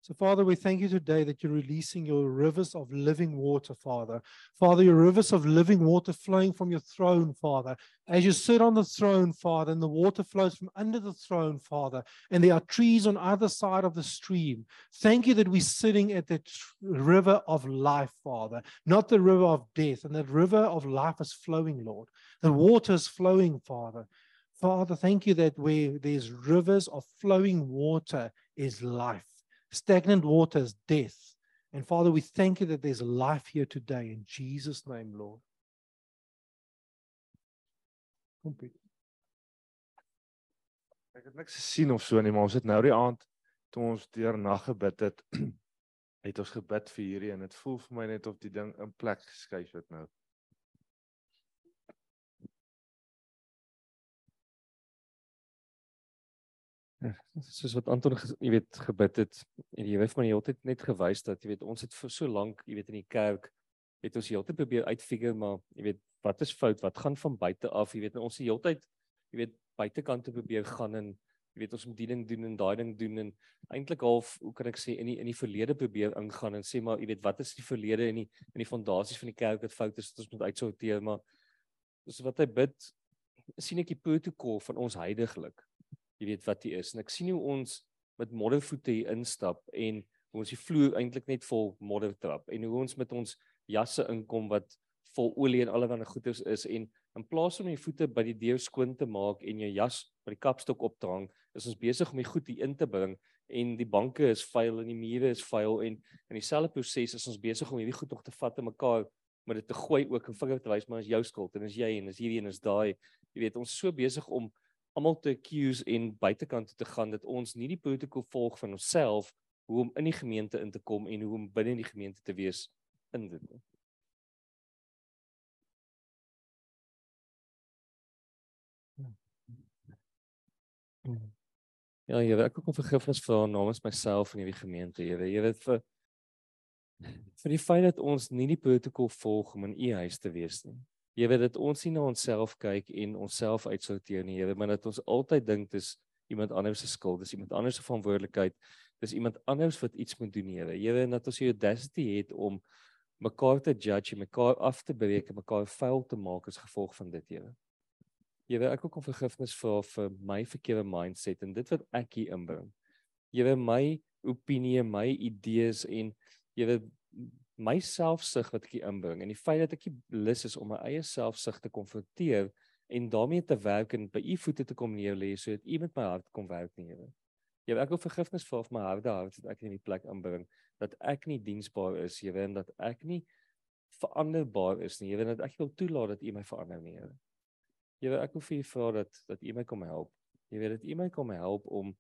So, Father, we thank you today that you're releasing your rivers of living water, Father. Father, your rivers of living water flowing from your throne, Father. As you sit on the throne, Father, and the water flows from under the throne, Father, and there are trees on either side of the stream. Thank you that we're sitting at the river of life, Father, not the river of death. And that river of life is flowing, Lord. The water is flowing, Father. Father, thank you that where there's rivers of flowing water is life. Stagnant water is death. And Father, we thank you that there's life here today in Jesus' name, Lord. Kom Piet. Ek het niks gesien of so nie, maar ons het nou die aand toe ons deur nag gebid het, het ons gebid vir hierdie en dit voel vir my net of die ding in plek geskuif het nou. Soos wat Anton jy weet gebid het en jy het vir my die hele tyd net gewys dat jy weet ons het vir so lank jy weet in die kerk het ons heeltyd probeer uitfigure maar jy weet wat is fout? Wat gaan van buite af? Jy weet en ons die hele tyd jy weet buitekant te probeer gaan en jy weet ons moet die ding doen en daai ding doen en eintlik half hoe kan ek sê in die in die verlede probeer ingaan en sê maar jy weet wat is die verlede in die in die fondasies van die kerk wat fout is wat ons moet uitsorteer maar dis wat hy bid sien ek die protokol van ons heiliglik jy weet wat dit is. En ek sien hoe ons met moddervoete hier instap en hoe ons die vloer eintlik net vol modder trap en hoe ons met ons jasse inkom wat vol olie en allerlei goeders is en in plaas om jou voete by die deur skoon te maak en jou jas by die kapstok op te hang is ons besig om die goed hier in te bring en die banke is vuil en die mure is vuil en in dieselfde proses is ons besig om hierdie goed nog te vat en mekaar met dit te gooi ook en vinger te wys maar is jou skuld en is jy en is hierdie en is daai. Jy weet ons is so besig om almal te accuse en buitekant te gaan dat ons nie die protokol volg van onsself hoe om in die gemeente in te kom en hoe om binne in die gemeente te wees in dit. Ja, Here, ek kom vergifnis vra namens myself en hierdie gemeente, Here. Jy weet vir vir die feit dat ons nie die protokol volg om in u huis te wees nie. Weet dat ons nie na onsself kyk en onsself uitsorteer nie, Here, maar dat ons altyd dink dis iemand anders se skuld, dis iemand anders se verantwoordelikheid, dis iemand anders wat iets moet doen, Here. Here, en dat ons die audacity het om mekaar te judge, mekaar af te breek en mekaar vuil te maak as gevolg van dit, Here. Here, ek wil kom vergifnis vra vir my verkeerde mindset en dit wat ek hier inbring. Here, my opinie, my idees en Here my selfsug wat ek hier inbring en die feit dat ek lus is om my eie selfsug te konfronteer en daarmee te werk en by u voete te kom neer lê sodat u met my hart kom werk nie Here. Here ek wil vergifnis vir my harde hart dat ek in die plek inbring dat ek nie diensbaar is Here en dat ek nie veranderbaar is nie Here en dat ek wil toelaat dat u my verander nie Here. Here ek wil vir u vra dat dat u my kom help. Weet dat u my kom help om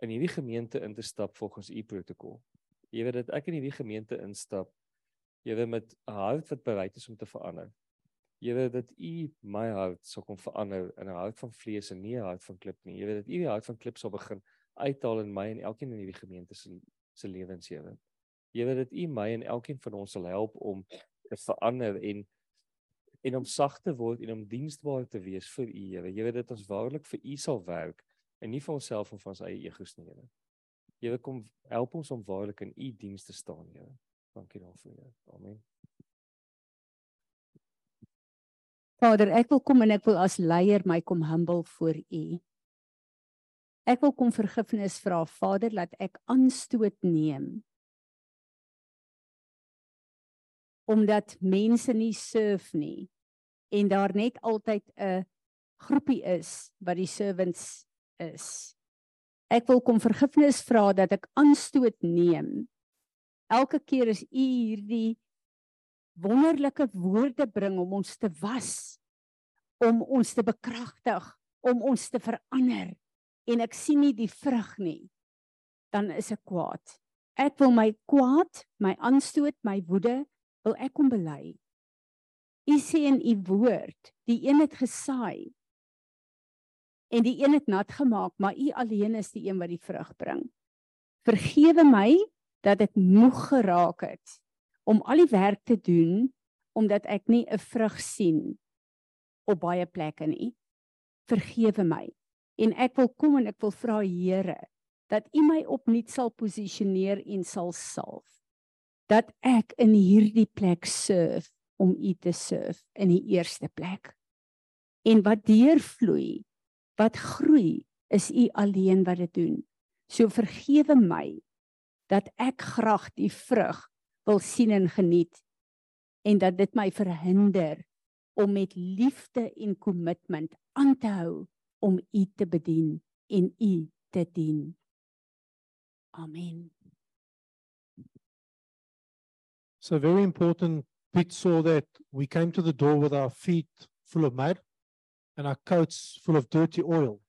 in hierdie gemeente in te stap volgens u protokol. Weet dat ek in hierdie gemeente instap. Weet met 'n hart wat bereid is om te verander. Weet dat u my hart sal kom verander in 'n hart van vlees en nie 'n hart van klip nie. Weet dat u die hart van klip sal begin uithaal in my en elkeen in hierdie gemeente se se lewens, Here. Weet dat u my en elkeen van ons sal help om te verander en en om sag te word en om diensbaar te wees vir u, Here. Weet dat ons waarlik vir u sal werk en nie vir onsself en vir ons eie egos nie, Here. Here kom help ons om waarlik in u diens te staan, Here. Dankie daarvoor, Here. Amen. Vader, ek wil kom en ek wil as leier my kom humble voor U. Ek wil kom vergifnis vra, Vader, laat ek aanstoot neem. Omdat mense nie serve nie en daar net altyd 'n groepie is wat die servants is. Ek wil kom vergifnis vra dat ek aanstoot neem. Elke keer as U hierdie wonderlike woorde bring om ons te was, om ons te bekragtig, om ons te verander en ek sien nie die vrug nie, dan is ek kwaad. Ek wil my kwaad, my aanstoot, my woede, wil ek kom bely. U sê in u woord, die een het gesaai en die een het nat gemaak, maar u alleen is die een wat die vrug bring. Vergewe my dat ek moeg geraak het om al die werk te doen omdat ek nie 'n vrug sien op baie plekke nie. Vergewe my. En ek wil kom en ek wil vra Here dat U my opnuut sal posisioneer en sal salf. Dat ek in hierdie plek serve om U te serve in die eerste plek. En wat deurvloei, wat groei, is U alleen wat dit doen. So vergewe my dat ek graag die vrug wil sien en geniet en dat dit my verhinder om met liefde en kommitment aan te hou om u te bedien en u te dien. Amen. So very important. Pete saw that we came to the door with our feet full of mud. and our coats full of dirty oil.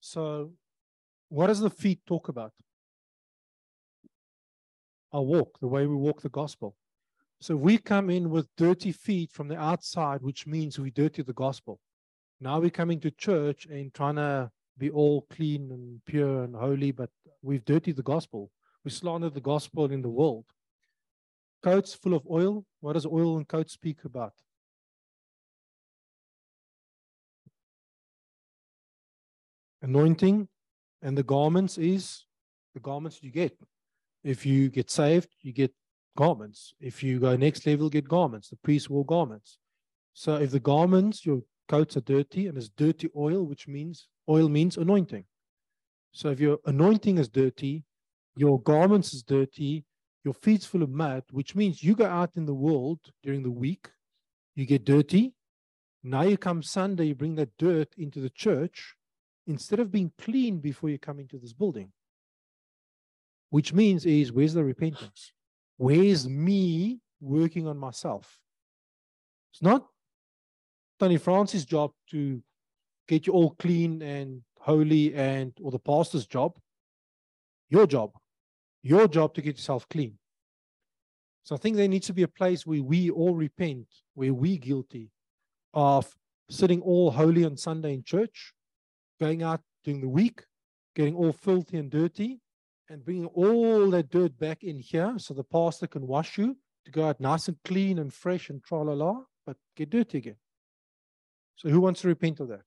So, what does the feet talk about? Our walk, the way we walk the gospel. So, we come in with dirty feet from the outside, which means we dirty the gospel. Now we're coming to church and trying to be all clean and pure and holy, but we've dirtied the gospel. We slandered the gospel in the world. Coats full of oil. What does oil and coat speak about? Anointing and the garments is the garments you get. If you get saved, you get garments. If you go next level, get garments. The priest wore garments. So if the garments, your coats are dirty and it's dirty oil, which means oil means anointing. So if your anointing is dirty, your garments is dirty, your feet's full of mud, which means you go out in the world during the week, you get dirty. Now you come Sunday, you bring that dirt into the church instead of being clean before you come into this building. Which means is where's the repentance? Where's me working on myself? It's not Tony Francis' job to get you all clean and holy and or the pastor's job. Your job. Your job to get yourself clean. So I think there needs to be a place where we all repent, where we guilty of sitting all holy on Sunday in church, going out during the week, getting all filthy and dirty, and bringing all that dirt back in here so the pastor can wash you to go out nice and clean and fresh and tra la la, but get dirty again. So who wants to repent of that?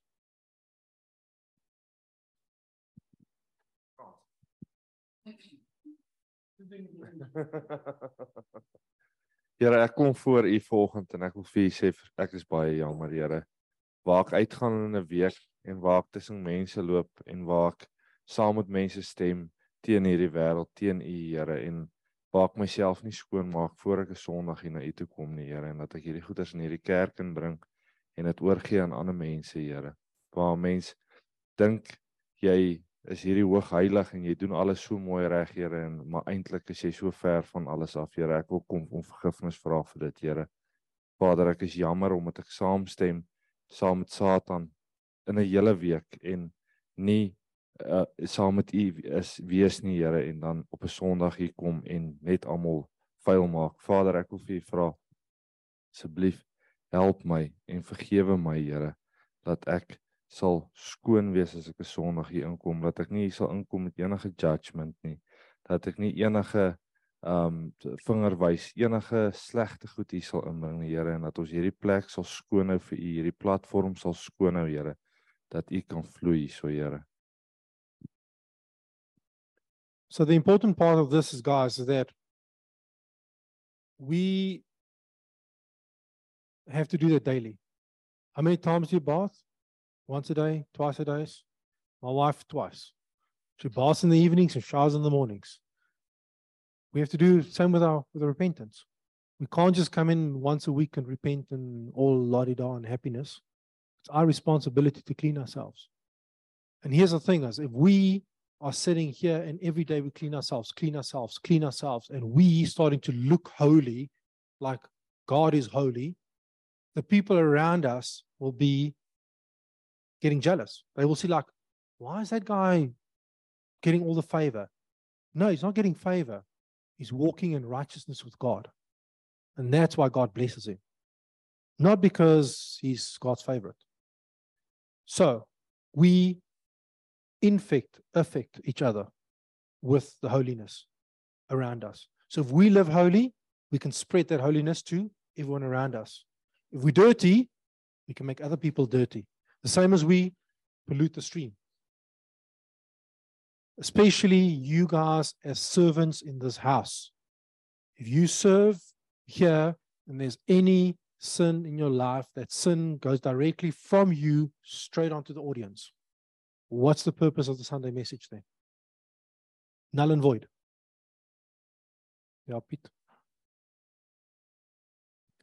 Here ek kom voor u volgende en ek wil vir u sê ek is baie jammer Here. Waar ek uitgaan in 'n week en waar ek tussen mense loop en waar ek saam met mense stem teen hierdie wêreld, teen u Here en waar ek myself nie skoon maak voor ek 'n Sondag hier na u toe kom nie Here en dat ek hierdie goeders in hierdie kerk inbring en dit oorgee aan ander mense Here. Waar mense dink jy is hierdie hoog heilig en jy doen alles so mooi reg Here en maar eintlik is jy so ver van alles af Here. Ek wil kom om vergifnis vra vir dit Here. Vader, ek is jammer omdat ek saamstem saam met Satan in 'n hele week en nie uh, saam met u is wees nie Here en dan op 'n Sondag hier kom en net almal vuil maak. Vader, ek wil vir u vra asseblief help my en vergewe my Here dat ek sal skoon wees as ek 'n Sondag hier inkom, dat ek nie sal inkom met enige judgement nie, dat ek nie enige um vinger wys, enige slegte goed hier sal inbring, Here, en dat ons hierdie plek sal skoon hou vir U, hierdie platform sal skoon hou, Here, dat U kan vloei so, Here. So the important part of this is guys is that we have to do that daily. How many times do you bath? Once a day, twice a day. My wife twice. She baths in the evenings and showers in the mornings. We have to do same with our with our repentance. We can't just come in once a week and repent and all la-di-da and happiness. It's our responsibility to clean ourselves. And here's the thing: is if we are sitting here and every day we clean ourselves, clean ourselves, clean ourselves, and we starting to look holy, like God is holy, the people around us will be getting jealous. They will see, like, why is that guy getting all the favor? No, he's not getting favor. He's walking in righteousness with God. And that's why God blesses him. Not because he's God's favorite. So we infect, affect each other with the holiness around us. So if we live holy, we can spread that holiness to everyone around us. If we're dirty, we can make other people dirty. The same as we pollute the stream. Especially you guys as servants in this house. If you serve here and there's any sin in your life, that sin goes directly from you straight onto the audience. What's the purpose of the Sunday message then? Null and void. Yeah, Pete.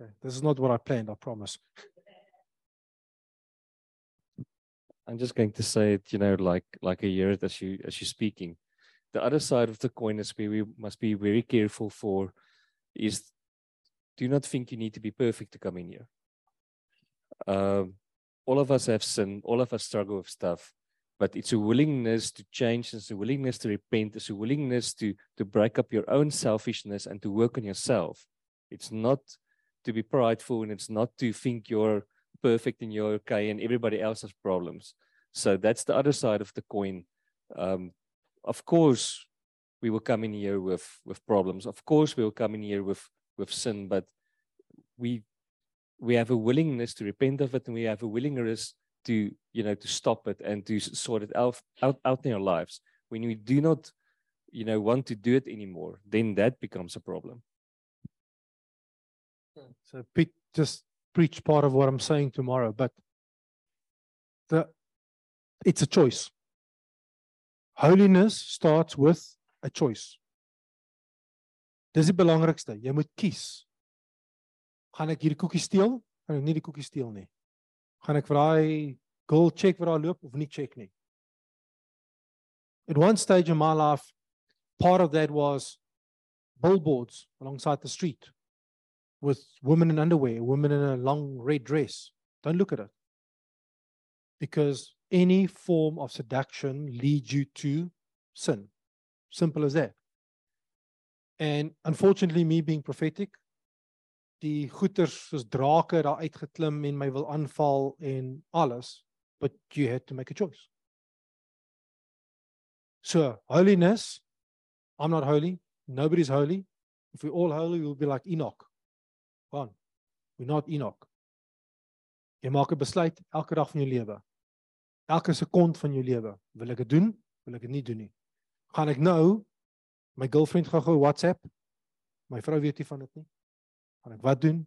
Okay, this is not what I planned, I promise. I'm just going to say it, you know, like like a year as you as you're speaking. The other side of the coin is where we must be very careful for is do not think you need to be perfect to come in here. Um all of us have sin, all of us struggle with stuff, but it's a willingness to change, it's a willingness to repent, it's a willingness to to break up your own selfishness and to work on yourself. It's not to be prideful and it's not to think you're perfect and you're okay and everybody else has problems. So that's the other side of the coin. Um, of course, we will come in here with with problems. Of course, we will come in here with with sin, but we we have a willingness to repent of it, and we have a willingness to you know to stop it and to sort it out out, out in our lives. When we do not, you know, want to do it anymore, then that becomes a problem. Hmm. So Pete just preach part of what I'm saying tomorrow, but the it's a choice. Holiness starts with a choice. Dis die belangrikste. Jy moet kies. Gaan ek hierdie koekie steel? Gaan ek nie die koekie steel nie. Gaan ek vir daai girl check wat daar loop of nie check nie. At one stage in my life, part of that was billboards alongside the street with women in underwear, women in a long red dress. Don't look at it. Because any form of seduction leads you to sin. Simple as that. And unfortunately, me being prophetic, die goeters soos drake daar uitgeklim en my wil aanval en alles, but you had to make a choice. So, holiness, I'm not holy, nobody's holy. If we're all holy, we'll be like Enoch. Gone. We're not Enoch. Jy maak 'n besluit elke dag van jou lewe. Elke sekond van jou lewe. Wil ek dit doen? Wil ek dit nie doen nie? Gaan ek nou my girlfriend gaan gou WhatsApp? My vrou weet nie van dit nie. Gaan ek wat doen?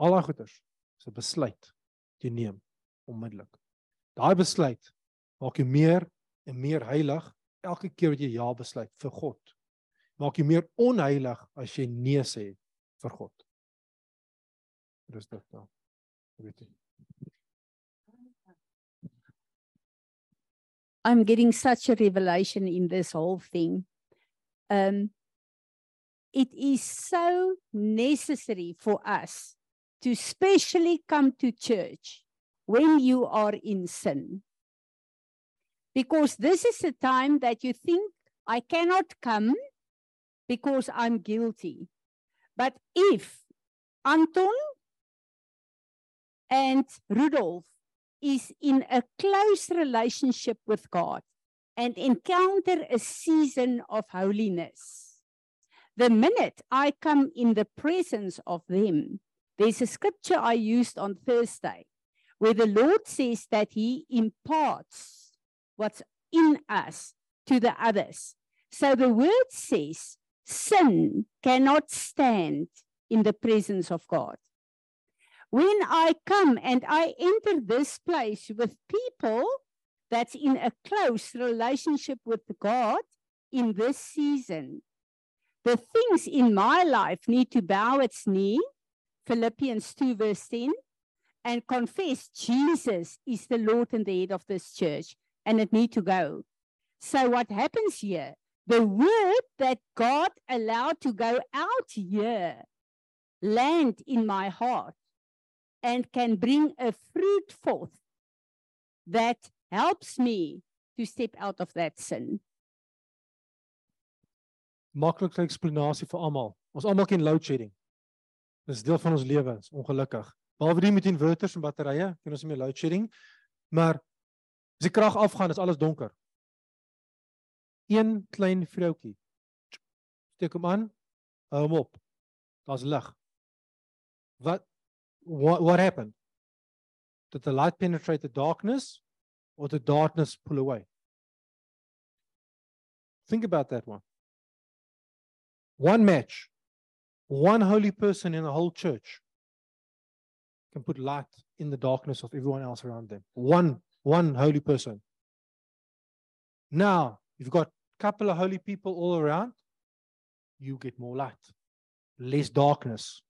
Al daai goeters. Dis 'n besluit wat jy neem onmiddellik. Daai besluit maak jou meer en meer heilig elke keer wat jy ja besluit vir God. Maak jou meer onheilig as jy nee sê vir God. Dis dit nou. Weet jy. I'm getting such a revelation in this whole thing. Um, it is so necessary for us to specially come to church when you are in sin. Because this is a time that you think, I cannot come because I'm guilty. But if Anton and Rudolf is in a close relationship with God and encounter a season of holiness. The minute I come in the presence of them, there's a scripture I used on Thursday where the Lord says that He imparts what's in us to the others. So the word says sin cannot stand in the presence of God when I come and I enter this place with people that's in a close relationship with God in this season, the things in my life need to bow its knee, Philippians 2, verse 10, and confess Jesus is the Lord and the head of this church, and it need to go. So what happens here? The word that God allowed to go out here land in my heart and can bring a fruit forth that helps me to step out of that sin. Maklike eksplanasie vir almal. Ons almal ken load shedding. Dis deel van ons lewens, ongelukkig. Behalwe die met inverters en batterye, ken ons nie meer load shedding. Maar as die krag afgaan, is alles donker. Een klein vroutjie. Steek hom aan. Hou hom op. Daar's lig. Wat what what happened? Did the light penetrate the darkness or did darkness pull away? Think about that one. One match, one holy person in the whole church can put light in the darkness of everyone else around them. One, one holy person. Now, you've got a couple of holy people all around, you get more light, less darkness.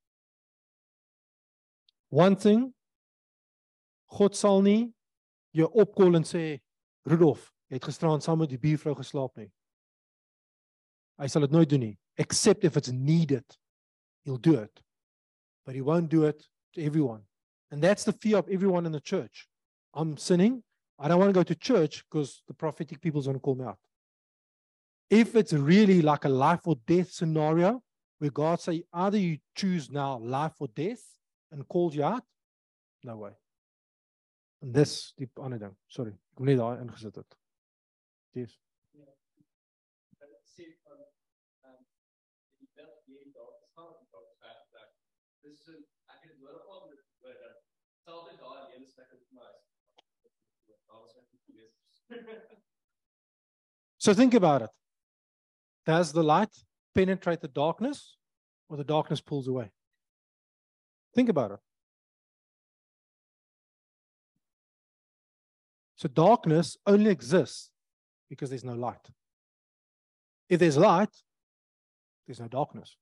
One thing, God sal nie jou opkol en sê Rudolf, jy het gisteraan saam met die buurvrou geslaap nie. Hy sal dit nooit doen nie, except if it's needed. He'll do it. But he won't do it to everyone. And that's the fear of everyone in the church. I'm sinning. I don't want to go to church because the prophetic people's going to call me out. If it's really like a life or death scenario where God say either you choose now life or death and calls you out, no way. En dis die ander. Sorry, ek net daai ingesit het. Yes. So think about it. Does the light penetrate the darkness or the darkness pulls away? Think about it. So darkness only exists because there's no light. If there's light, there's no darkness.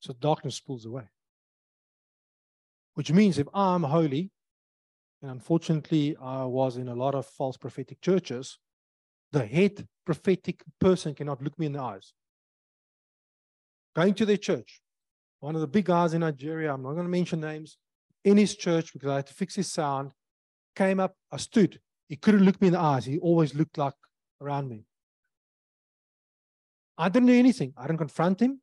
So darkness pulls away. Which means if I'm holy, and unfortunately I was in a lot of false prophetic churches, the head prophetic person cannot look me in the eyes. Going to their church, one of the big guys in Nigeria, I'm not going to mention names, in his church because I had to fix his sound, came up, I stood. He couldn't look me in the eyes. He always looked like around me. I didn't do anything. I didn't confront him.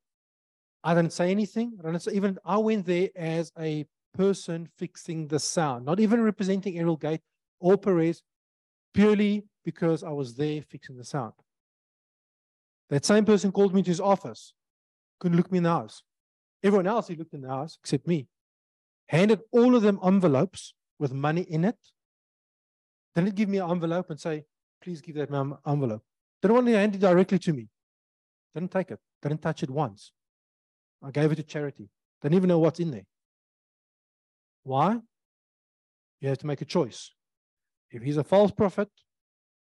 I didn't say anything. I didn't say, even I went there as a person fixing the sound, not even representing Errol Gate or Perez, purely because I was there fixing the sound. That same person called me to his office, couldn't look me in the eyes. Everyone else, he looked in the eyes except me. Handed all of them envelopes with money in it. Didn't give me an envelope and say, please give that envelope. Didn't want to hand it directly to me. Didn't take it. Didn't touch it once. I gave it to charity. Don't even know what's in there. Why? You have to make a choice. If he's a false prophet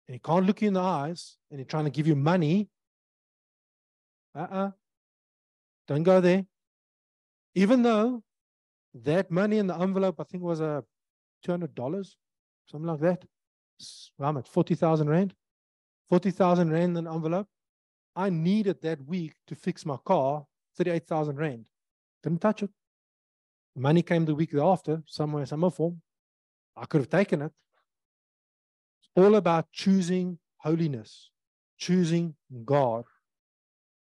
and he can't look you in the eyes and he's trying to give you money, uh uh-uh, uh, do not go there. Even though that money in the envelope, I think was a $200, something like that. How much? 40,000 Rand? 40,000 Rand in an envelope. I needed that week to fix my car, 38,000 Rand. Didn't touch it. Money came the week after, somewhere, some form. I could have taken it. It's all about choosing holiness, choosing God.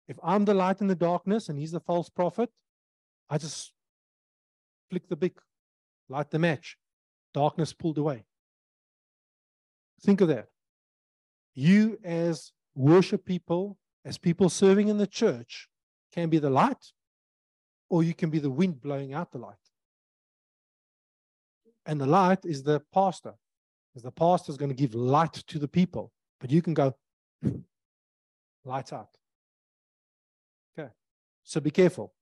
If I'm the light in the darkness and he's the false prophet, I just flick the big, light the match. Darkness pulled away. Think of that. You, as worship people, as people serving in the church, can be the light or you can be the wind blowing out the light. And the light is the pastor, because the pastor is going to give light to the people, but you can go hmm, light out. Okay, so be careful.